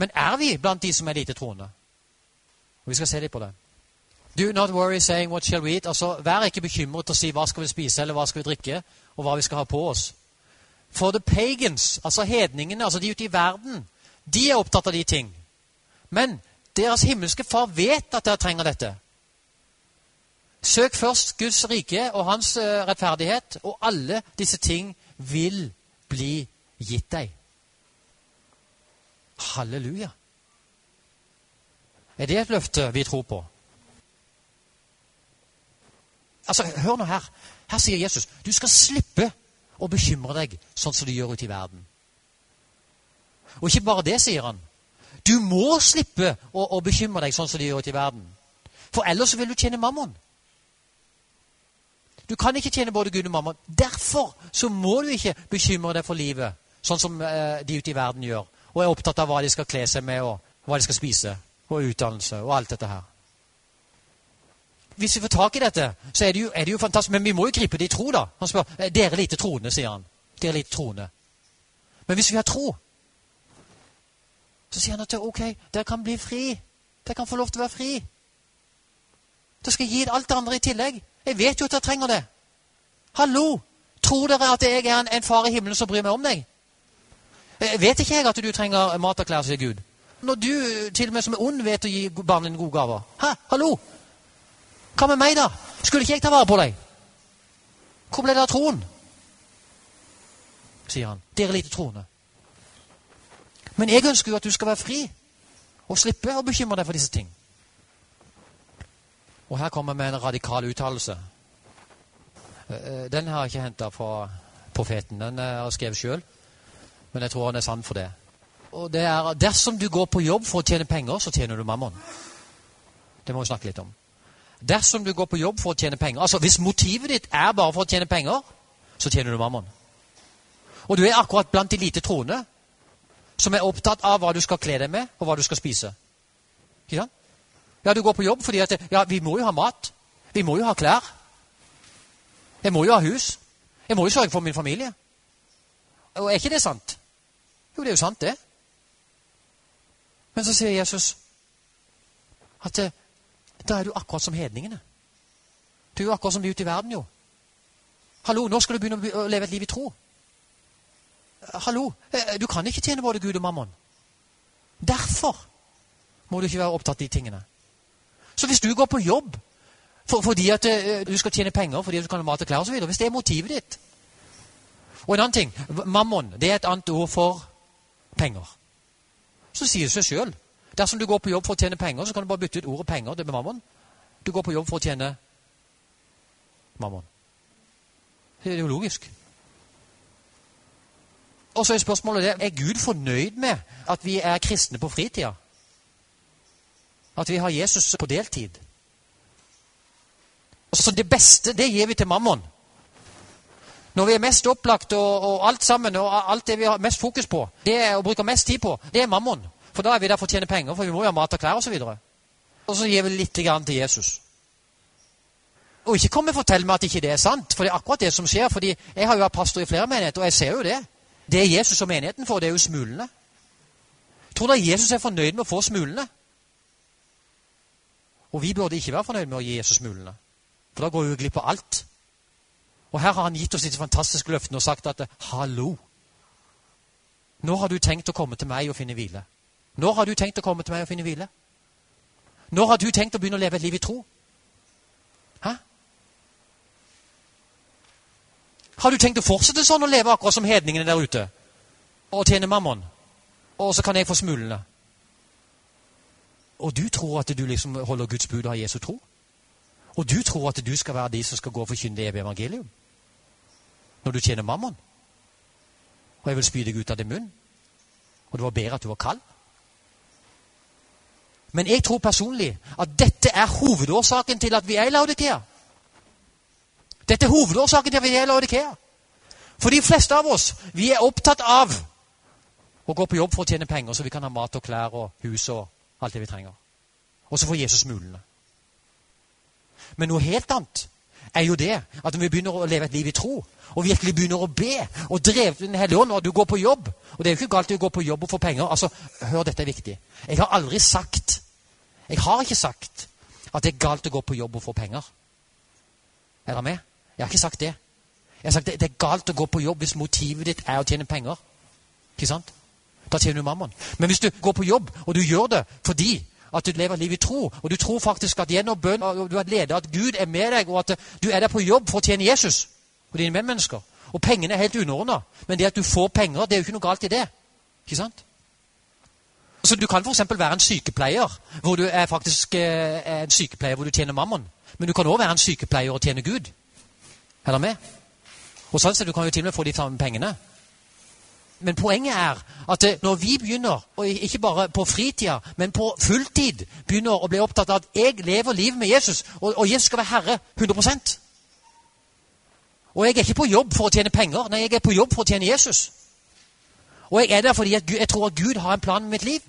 Speaker 1: Men er vi blant de som er lite troende? Og Vi skal se litt på det. Do not worry saying what shall we eat. Altså, Vær ikke bekymret og si hva skal vi spise eller hva skal vi drikke, og hva vi skal ha på oss. For the pagans, altså hedningene, altså de ute i verden, de er opptatt av de ting. Men deres himmelske far vet at dere trenger dette. Søk først Guds rike og hans uh, rettferdighet, og alle disse ting vil bli gitt deg. Halleluja. Er det et løfte vi tror på? Altså, Hør nå her. Her sier Jesus du skal slippe å bekymre deg sånn som du gjør ute i verden. Og ikke bare det, sier han. Du må slippe å, å bekymre deg sånn som de gjør ute i verden. For ellers vil du tjene mammon. Du kan ikke tjene både Gud og mammon. Derfor så må du ikke bekymre deg for livet, sånn som eh, de ute i verden gjør. Og er opptatt av hva de skal kle seg med, og hva de skal spise, og utdannelse, og alt dette her. Hvis vi får tak i dette, så er det jo, er det jo fantastisk. Men vi må jo gripe det i tro, da. Han spør «Eh, dere lite troende, sier han. Dere lite troende. Men hvis vi har tro, så sier han at ok, dere kan bli fri. Dere kan få lov til å være fri. Dere skal gi alt det andre i tillegg. Jeg vet jo at dere trenger det. Hallo! Tror dere at jeg er en, en far i himmelen som bryr meg om deg? Jeg eh, vet ikke jeg at du trenger mat og klær, sier Gud. Når du til og med som er ond, vet å gi barnet dine gode gaver. Hæ? Hallo! Hva med meg, da? Skulle ikke jeg ta vare på deg? Hvor ble det av troen? sier han. Dere lite troende. Men jeg ønsker jo at du skal være fri og slippe å bekymre deg for disse ting. Og her kommer vi med en radikal uttalelse. Eh, eh, den har jeg ikke henta fra profeten. Den jeg skrevet sjøl. Men jeg tror han er sann for det. Og det er Dersom du går på jobb for å tjene penger, så tjener du mammon. Det må vi snakke litt om. Dersom du går på jobb for å tjene penger Altså Hvis motivet ditt er bare for å tjene penger, så tjener du mammon. Og du er akkurat blant de lite troende som er opptatt av hva du skal kle deg med, og hva du skal spise. Ikke sant? Ja, du går på jobb fordi at ja, vi må jo ha mat. Vi må jo ha klær. Jeg må jo ha hus. Jeg må jo sørge for min familie. Og er ikke det sant? Jo, det er jo sant, det. Men så sier Jesus at eh, da er du akkurat som hedningene. Du er jo akkurat som de ute i verden, jo. Hallo, nå skal du begynne å leve et liv i tro. Hallo, eh, du kan ikke tjene både Gud og mammon. Derfor må du ikke være opptatt av de tingene. Så hvis du går på jobb for, fordi at du skal tjene penger fordi du kan ha mat og klær osv., hvis det er motivet ditt Og en annen ting Mammon det er et annet ord for penger. Så sier det seg sjøl. Dersom du går på jobb for å tjene penger, så kan du bare bytte ut ordet penger det med mammon. Du går på jobb for å tjene mammon. Det er jo logisk. Og så er spørsmålet det, er Gud fornøyd med at vi er kristne på fritida? At vi har Jesus på deltid? Så det beste, det gir vi til mammon. Når vi er mest opplagt og, og, alt sammen, og alt det vi har mest fokus på, det er å bruke mest tid på, det er mammon. For da er vi der for å tjene penger, for vi må jo ha mat og klær osv. Og, og så gir vi litt grann til Jesus. Og ikke kom og fortell meg at ikke det er sant, for det er akkurat det som skjer. fordi jeg har jo vært pastor i flere menigheter, og jeg ser jo det. Det er Jesus og menigheten får, det er jo smulene. Tror dere Jesus er fornøyd med å få smulene? Og vi burde ikke være fornøyd med å gi Jesus smulene. For da går vi glipp av alt. Og her har han gitt oss disse fantastiske løftene og sagt at hallo. Nå har du tenkt å komme til meg og finne hvile. Når har du tenkt å komme til meg og finne hvile? Når har du tenkt å begynne å leve et liv i tro? Hæ? Har du tenkt å fortsette sånn å leve akkurat som hedningene der ute? Og tjene mammon? Og så kan jeg få smulene? Og du tror at du liksom holder Guds bud og har Jesu tro? Og du tror at du skal være de som skal gå og forkynne det evige evangelium? Når du tjener mammon? Og jeg vil spy deg ut av din munn? Og det var bedre at du var kald? Men jeg tror personlig at dette er hovedårsaken til at vi er i Laudikea. Dette er hovedårsaken til at vi er i Laudikea. For de fleste av oss vi er opptatt av å gå på jobb for å tjene penger, så vi kan ha mat og klær og hus og alt det vi trenger. Og så får Jesus mulene. Men noe helt annet er jo det at når vi begynner å leve et liv i tro, og virkelig begynner å be og drevet Den hellige ånd, og du går på jobb Og det er jo ikke galt å gå på jobb og få penger. altså, Hør, dette er viktig. Jeg har aldri sagt Jeg har ikke sagt at det er galt å gå på jobb og få penger. Er dere med? Jeg har ikke sagt det. Jeg har sagt, det, det er galt å gå på jobb hvis motivet ditt er å tjene penger. Ikke sant? Da tjener du mammon. Men hvis du går på jobb, og du gjør det fordi at du lever liv i tro, og du tror faktisk at gjennom bønn og du er leder, at Gud er med deg, og at du er der på jobb for å tjene Jesus og dine medmennesker. Og pengene er helt underordna. Men det at du får penger, det er jo ikke noe galt i det. Ikke sant? Så Du kan f.eks. være en sykepleier hvor du er faktisk eh, en sykepleier hvor du tjener mammon. Men du kan òg være en sykepleier og tjene Gud. Er dere med? Og sånn sett, Du kan jo til og med få de samme pengene. Men poenget er at når vi begynner, og ikke bare på fritida, men på fulltid, begynner å bli opptatt av at jeg lever livet med Jesus, og, Jesus skal være herre 100% Og jeg er ikke på jobb for å tjene penger. Nei, jeg er på jobb for å tjene Jesus. Og jeg er der fordi jeg tror at Gud har en plan med mitt liv.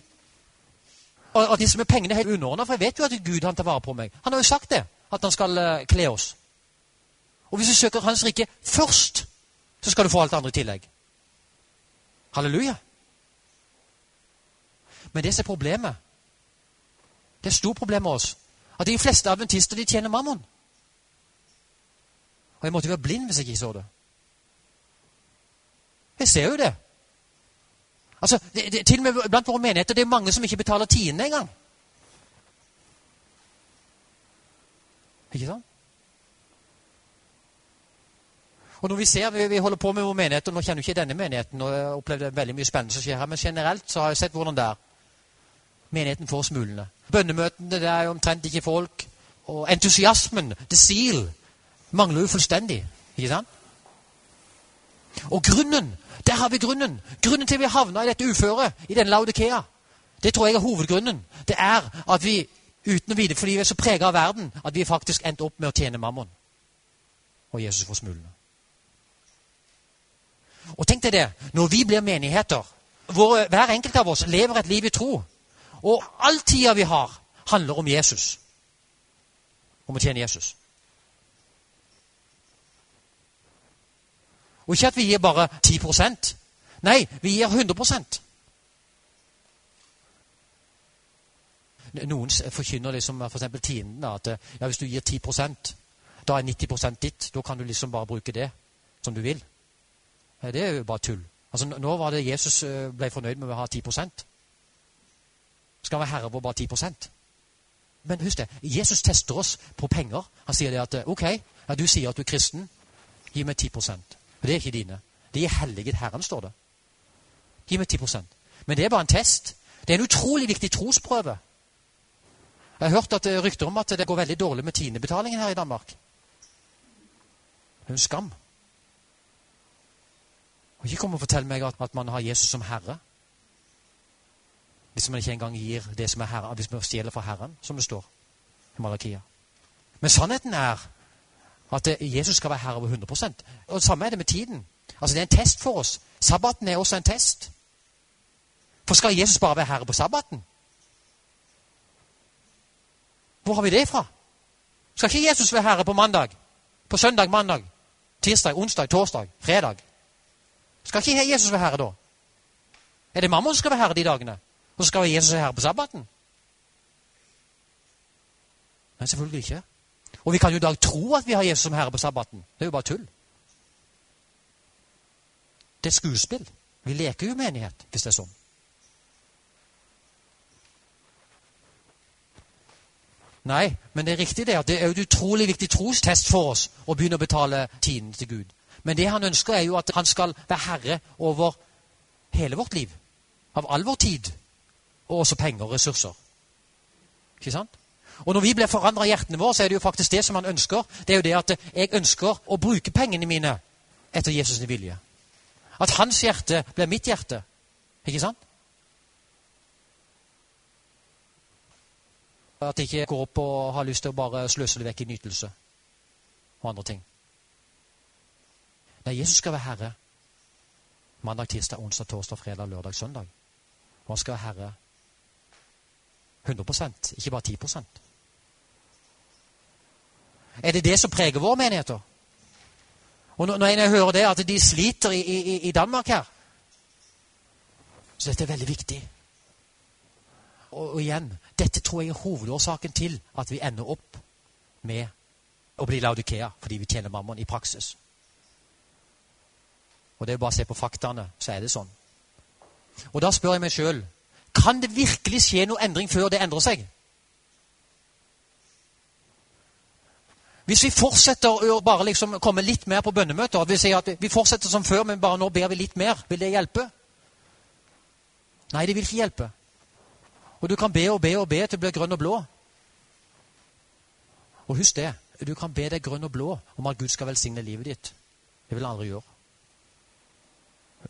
Speaker 1: Og, og disse med pengene er helt underordna, for jeg vet jo at Gud han tar vare på meg. Han har jo sagt det, at han skal uh, kle oss. Og hvis du søker Hans rike først, så skal du få alt det andre i tillegg. Halleluja. Men det som er problemet Det er et stort problem med oss. At de fleste adventister de tjener mammon. Og jeg måtte være blind hvis jeg ikke så det. Jeg ser jo det. Altså, det, det, Til og med blant våre menigheter det er mange som ikke betaler tiende engang. Ikke sant? Og når vi ser, vi, vi holder på med vår menighet, og Nå kjenner du ikke denne menigheten, og jeg opplevde veldig mye spennende som skjer her, men generelt så har jeg sett hvordan det er. Menigheten får smulene. Bønnemøtene det er jo omtrent ikke folk. Og entusiasmen, the seal, mangler jo fullstendig. Ikke sant? Og grunnen der har vi grunnen. Grunnen til vi havna i dette uføret, i denne Laudikea. Det tror jeg er hovedgrunnen. Det er at vi uten å vite, fordi vi er så prega av verden, at vi faktisk endte opp med å tjene mammon. Og Jesus får smulene. Og tenk deg det, når vi blir menigheter hvor Hver enkelt av oss lever et liv i tro. Og all tida vi har, handler om Jesus. Om å tjene Jesus. Og ikke at vi gir bare 10% Nei, vi gir 100% Noen forkynner liksom f.eks. For tienden at ja, hvis du gir 10% da er 90% ditt. Da kan du liksom bare bruke det som du vil. Det er jo bare tull. Altså, Nå var det Jesus eh, ble fornøyd med å ha 10 Skal han være herre på bare 10% Men husk det, Jesus tester oss på penger. Han sier det at eh, ok, ja, du sier at du er kristen. Gi meg 10 for det er ikke dine. De er helliget Herren, står det. Gi meg 10% Men det er bare en test. Det er en utrolig viktig trosprøve. Jeg har hørt at det er rykter om at det går veldig dårlig med tiendebetalingen her i Danmark. Det er en skam. Og Ikke kom og fortell meg at, at, man har Jesus som herre. Hvis man ikke engang gir det som er herre, hvis man stjeler fra Herren, som det står i Malakia. Men sannheten er at Jesus skal være herre over 100 Og det samme er det med tiden. Altså Det er en test for oss. Sabbaten er også en test. For skal Jesus bare være herre på sabbaten? Hvor har vi det fra? Skal ikke Jesus være herre på mandag? På søndag, mandag, tirsdag, onsdag, torsdag, fredag? Skal ikke Jesus være herre da? Er det mamma som skal være herre de dagene? Og så skal Jesus være herre på sabbaten? Nei, selvfølgelig ikke. Og vi kan jo i dag tro at vi har Jesus som herre på sabbaten. Det er jo bare tull. Det er skuespill. Vi leker jo menighet hvis det er sånn. Nei, men det er riktig det at det er et utrolig viktig trostest for oss å begynne å betale tiden til Gud. Men det han ønsker, er jo at han skal være herre over hele vårt liv. Av all vår tid. Og også penger og ressurser. Ikke sant? Og når vi blir forandra i hjertene våre, så er det jo faktisk det som han ønsker. Det er jo det at jeg ønsker å bruke pengene mine etter Jesus' vilje. At hans hjerte blir mitt hjerte. Ikke sant? At jeg ikke går opp og har lyst til å bare sløse det vekk i nytelse og andre ting. Nei, Jesus skal være herre mandag, tirsdag, onsdag, torsdag, fredag, lørdag, søndag. Og han skal være herre 100% ikke bare 10% er det det som preger våre menigheter? Og når jeg hører det, at de sliter i, i, i Danmark her Så dette er veldig viktig. Og, og, igjen, dette tror jeg er hovedårsaken til at vi ender opp med å bli Laudikea fordi vi tjener mammon i praksis. Og det er bare å se på faktaene, så er det sånn. Og da spør jeg meg sjøl kan det virkelig skje noe endring før det endrer seg? Hvis vi fortsetter å bare liksom komme litt mer på bønnemøter vi, sier at vi fortsetter som før, men bare nå ber vi litt mer, vil det hjelpe? Nei, det vil ikke hjelpe. Og du kan be og be og be til du blir grønn og blå. Og husk det. Du kan be deg grønn og blå om at Gud skal velsigne livet ditt. Det vil han aldri gjøre.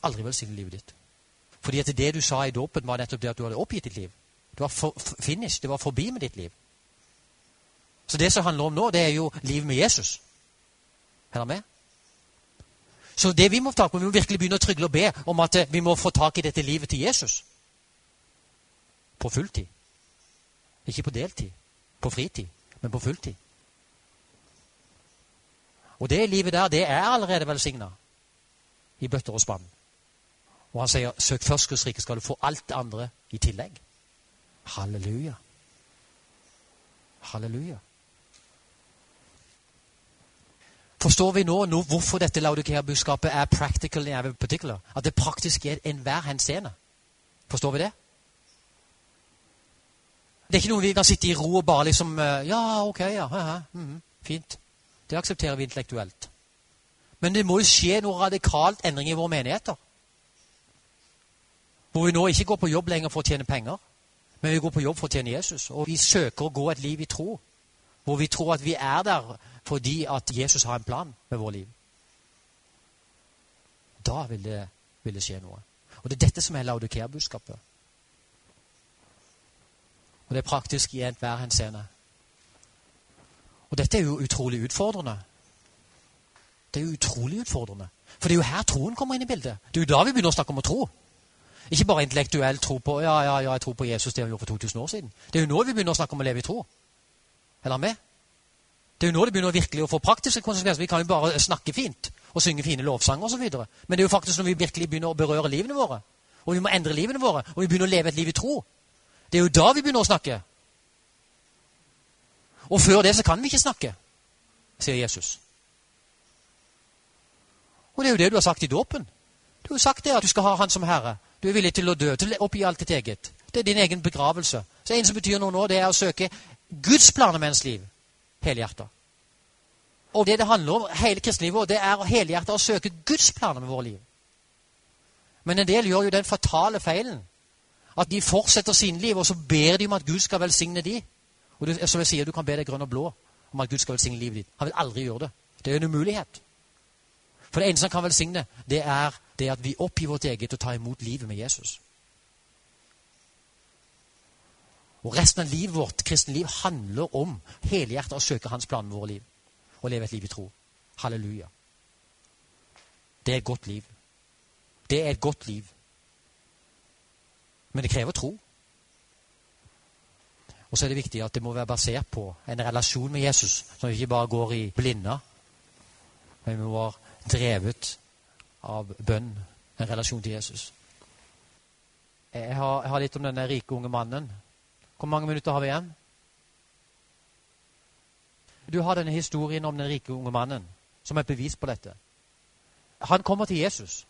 Speaker 1: Aldri velsigne livet ditt. Fordi at det du sa i dåpen, var nettopp det at du hadde oppgitt ditt liv. Det var for, finish, Det var forbi med ditt liv. Så det som handler om nå, det er jo livet med Jesus. Er dere med? Så det vi må ta på, vi må virkelig begynne å trygle og be om at eh, vi må få tak i dette livet til Jesus. På fulltid. Ikke på deltid. På fritid, men på fulltid. Og det livet der, det er allerede velsigna i bøtter og spann. Og han sier, 'Søk først Guds rike, skal du få alt det andre i tillegg'. Halleluja. Halleluja. Forstår vi nå, nå hvorfor dette Laudikea-budskapet er practical in every particular? At det praktisk er enhver henseende? Forstår vi det? Det er ikke noe vi kan sitte i ro og bare liksom eh, Ja, ok, ja, ja, mm, fint. Det aksepterer vi intellektuelt. Men det må jo skje noe radikalt endring i våre menigheter. Hvor vi nå ikke går på jobb lenger for å tjene penger, men vi går på jobb for å tjene Jesus. Og vi søker å gå et liv i tro. Hvor vi tror at vi er der fordi at Jesus har en plan med vårt liv. Da vil det, vil det skje noe. Og det er dette som er Laudikea-budskapet. Og det er praktisk i enhver henseende. Og dette er jo utrolig utfordrende. Det er jo utrolig utfordrende. For det er jo her troen kommer inn i bildet. Det er jo da vi begynner å snakke om å tro. Ikke bare intellektuelt tro på ja, ja, ja, jeg tror på Jesus, det har gjorde for 2000 år siden. Det er jo nå vi begynner å snakke om å leve i tro. Eller med? Det er jo nå det begynner virkelig å få praktiske konsekvenser. Vi kan jo bare snakke fint og synge fine lovsanger osv. Men det er jo faktisk når vi virkelig begynner å berøre livene våre, og vi må endre livene våre, og vi begynner å leve et liv i tro, det er jo da vi begynner å snakke. Og før det så kan vi ikke snakke, sier Jesus. Og det er jo det du har sagt i dåpen. Du har sagt det at du skal ha Han som Herre. Du er villig til å dø, til oppgi alt ditt eget. Det er din egen begravelse. Så en som betyr noe nå, det er å søke Guds planer med ens liv. Helhjertet. Og det det handler om, hele kristenlivet, det er helhjertet å søke Guds planer med våre liv. Men en del gjør jo den fatale feilen at de fortsetter sine liv, og så ber de om at Gud skal velsigne de. Og du, som jeg sier, du kan be deg grønn og blå om at Gud skal velsigne livet ditt. Han vil aldri gjøre det. Det er en umulighet. For det eneste han kan velsigne, det er det er at vi oppgir vårt eget og tar imot livet med Jesus. Og Resten av livet vårt, kristne liv, handler om helhjertet å søke Hans plan med våre liv. Og leve et liv i tro. Halleluja. Det er et godt liv. Det er et godt liv. Men det krever tro. Og så er det viktig at det må være basert på en relasjon med Jesus, vi ikke bare går i blinde, men vi må være drevet av bønn, en relasjon til Jesus. Jeg har, jeg har litt om denne rike unge mannen. Hvor mange minutter har vi igjen? Du har denne historien om den rike unge mannen som et bevis på dette. Han kommer til Jesus.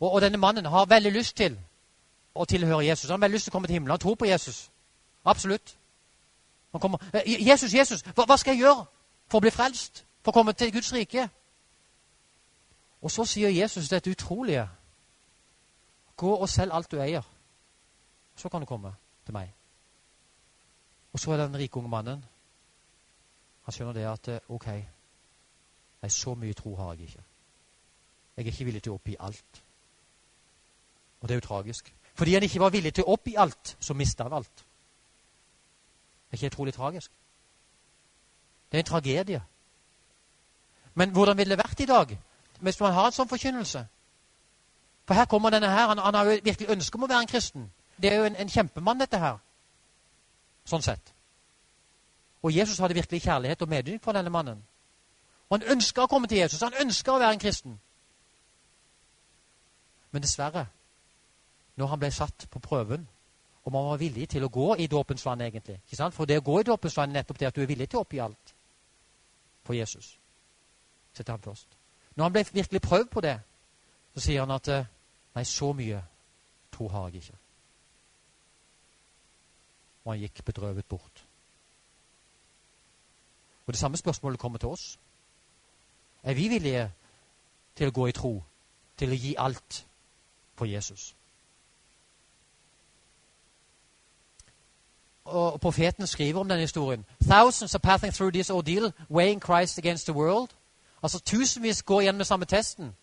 Speaker 1: Og, og, denne mannen har veldig lyst til å tilhøre Jesus. Han har veldig lyst til å komme til himmelen. Han tror på Jesus. Absolutt. Han kommer, eh, Jesus, Jesus, hva, hva skal jeg gjøre for å bli frelst? For å komme til Guds rike? Og så sier Jesus dette utrolige. Gå og selg alt du eier. Så kan du komme til meg. Og så er det den rike unge mannen. Han skjønner det at eh, ok, nei, så mye tro har jeg ikke. Jeg er ikke villig til å oppgi alt. Og det er jo tragisk. Fordi han ikke var villig til å oppgi alt, så mista han alt. Det er ikke utrolig tragisk? Det er en tragedie. Men hvordan ville det vært i dag hvis man har en sånn forkynnelse. For her kommer denne her, han, han har jo virkelig ønske om å være en kristen. Det er jo en, en kjempemann, dette her. Sånn sett. Og Jesus hadde virkelig kjærlighet og medynk for denne mannen. Og han ønska å komme til Jesus. Han ønska å være en kristen. Men dessverre, når han ble satt på prøven, om han var villig til å gå i dåpens vann, egentlig? For det å gå i dåpens vann er nettopp det at du er villig til å oppgi alt for Jesus. Setter han først. Når han ble virkelig prøvd på det, Så sier han at eh, Nei, så mye tro har jeg ikke. Og han gikk bedrøvet bort. Og Det samme spørsmålet kommer til oss. Er vi villige til å gå i tro, til å gi alt for Jesus? Og Profeten skriver om denne historien. Thousands are passing through this ordeal, weighing Christ against the world. Altså Tusenvis går gjennom samme testen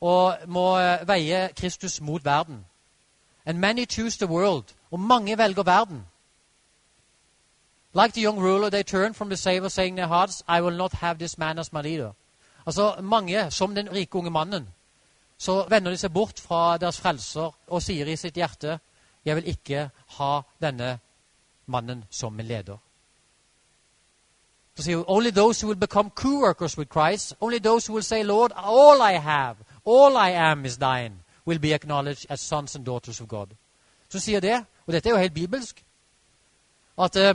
Speaker 1: og må eh, veie Kristus mot verden. And many choose the world. Og mange velger verden. Like the young ruler, they turn from the Savior, saying their hearts, I will not have this man as my leader. Altså, Mange, som den rike unge mannen, så vender de seg bort fra deres frelser og sier i sitt hjerte, jeg vil ikke ha denne mannen som min leder. Så sier Only those who will become co-workers with Christ, only those who will say, Lord, all I have, all I am is thine, will be acknowledged as sons and daughters of God. Så sier det, og dette er jo helt bibelsk, at eh,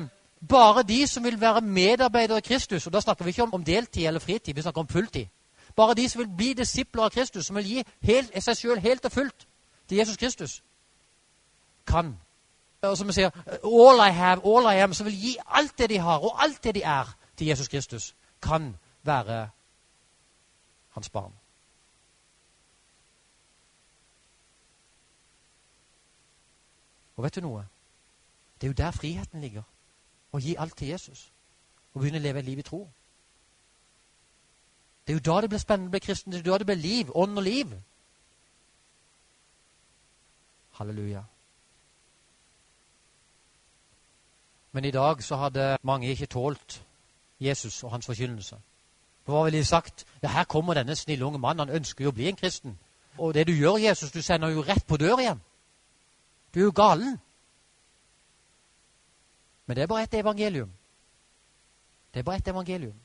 Speaker 1: bare de som vil være medarbeidere av Kristus, og da snakker vi ikke om, om deltid eller fritid, vi snakker om fulltid. Bare de som vil bli disipler av Kristus, som vil gi helt, seg selv helt og fullt til Jesus Kristus, kan. Og som vi sier, all I have, all I am, som vil gi alt det de har, og alt det de er, til Jesus Kristus, kan være hans barn. Og vet du noe? Det er jo der friheten ligger. Å gi alt til Jesus. Og begynne å leve et liv i tro. Det er jo da det blir spennende å bli kristen. Det er jo da det blir liv. Ånd og liv. Halleluja. Men i dag så hadde mange ikke tålt Jesus og hans forkynnelse. For hva ville de sagt? Ja, her kommer denne snille unge mannen. Han ønsker jo å bli en kristen. Og det du gjør, Jesus, du sender jo rett på dør igjen. Du er jo galen. Men det er bare ett evangelium. Det er bare ett evangelium.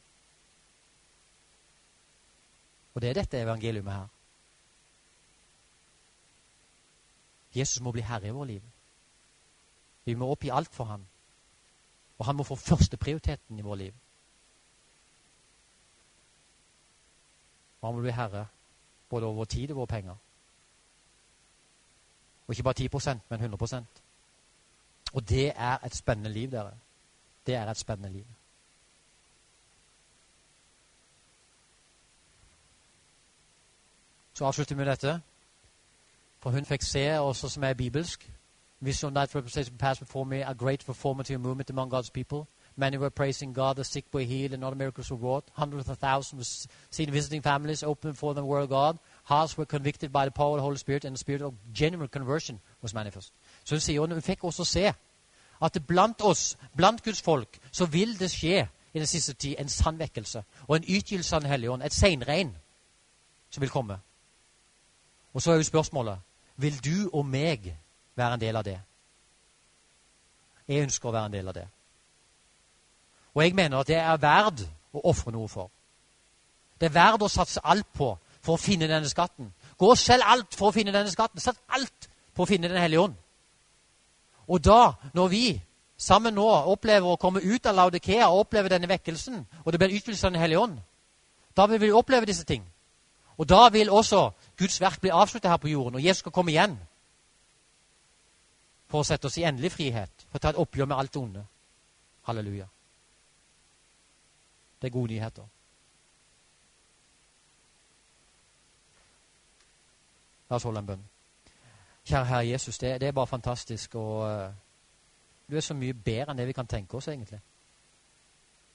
Speaker 1: Og det er dette evangeliumet her. Jesus må bli herre i vårt liv. Vi må oppgi alt for ham. Og han må få førsteprioriteten i vårt liv. Og han vil bli herre både over tid og våre penger. Og ikke bare 10% men 100% Og det er et spennende liv, dere. Det er et spennende liv. Så avslutter vi med dette. For hun fikk se også som er bibelsk. Vision that representation passed before me, a great performative movement among God's people. Many were praising God, the sick were healed, and other miracles were wrought. Hundreds of thousands were seen visiting families, open for them were God. Hearts were convicted by the power of the Holy Spirit, and the spirit of genuine conversion was manifest. Så hun sier, og hun fikk også se at blant oss, blant Guds folk, så vil det skje i den siste tid en sann vekkelse og en utgytelse av Den hellige ånd, et seinregn som vil komme. Og så er jo spørsmålet vil du og meg være en del av det. Jeg ønsker å være en del av det. Og jeg mener at det er verd å ofre noe for. Det er verd å satse alt på for å finne denne skatten. Gå og selg alt for å finne denne skatten. Sett alt på å finne Den hellige ånd. Og da, når vi sammen nå opplever å komme ut av Laudikea og oppleve denne vekkelsen, og det blir utvidelse av Den hellige ånd, da vil vi oppleve disse ting. Og da vil også Guds verk bli avsluttet her på jorden, og Jesus skal komme igjen for å sette oss i endelig frihet, for å ta et oppgjør med alt det onde. Halleluja. Det er gode nyheter. La oss holde en bønn. Kjære Herre Jesus, det, det er bare fantastisk. og uh, Du er så mye bedre enn det vi kan tenke oss, egentlig.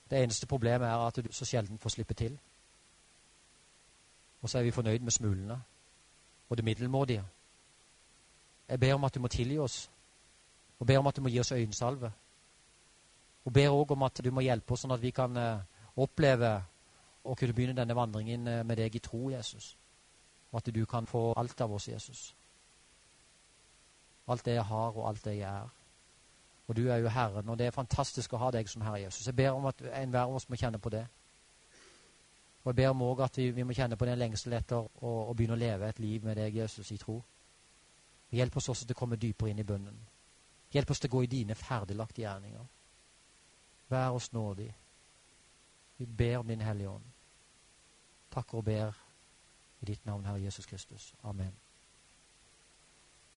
Speaker 1: Det eneste problemet er at du så sjelden får slippe til. Og så er vi fornøyd med smulene og det middelmådige. Jeg ber om at du må tilgi oss, og ber om at du må gi oss øyensalve. Og ber òg om at du må hjelpe oss, sånn at vi kan uh, oppleve å kunne begynne denne vandringen uh, med deg i tro, Jesus. Og at du kan få alt av oss, Jesus. Alt det jeg har, og alt det jeg er. Og du er jo Herren, og det er fantastisk å ha deg som Herre Jesus. Jeg ber om at enhver av oss må kjenne på det. Og jeg ber om også at vi, vi må kjenne på den lengsel etter å, å, begynne å leve et liv med deg, Jesus, i tro. Hjelp oss også til å komme dypere inn i bønnen. Hjelp oss til å gå i dine ferdiglagte gjerninger. Vær oss nådig. Vi ber om Din Hellige Ånd. Takker og ber I ditt navn, Herre Jesus Kristus. Amen.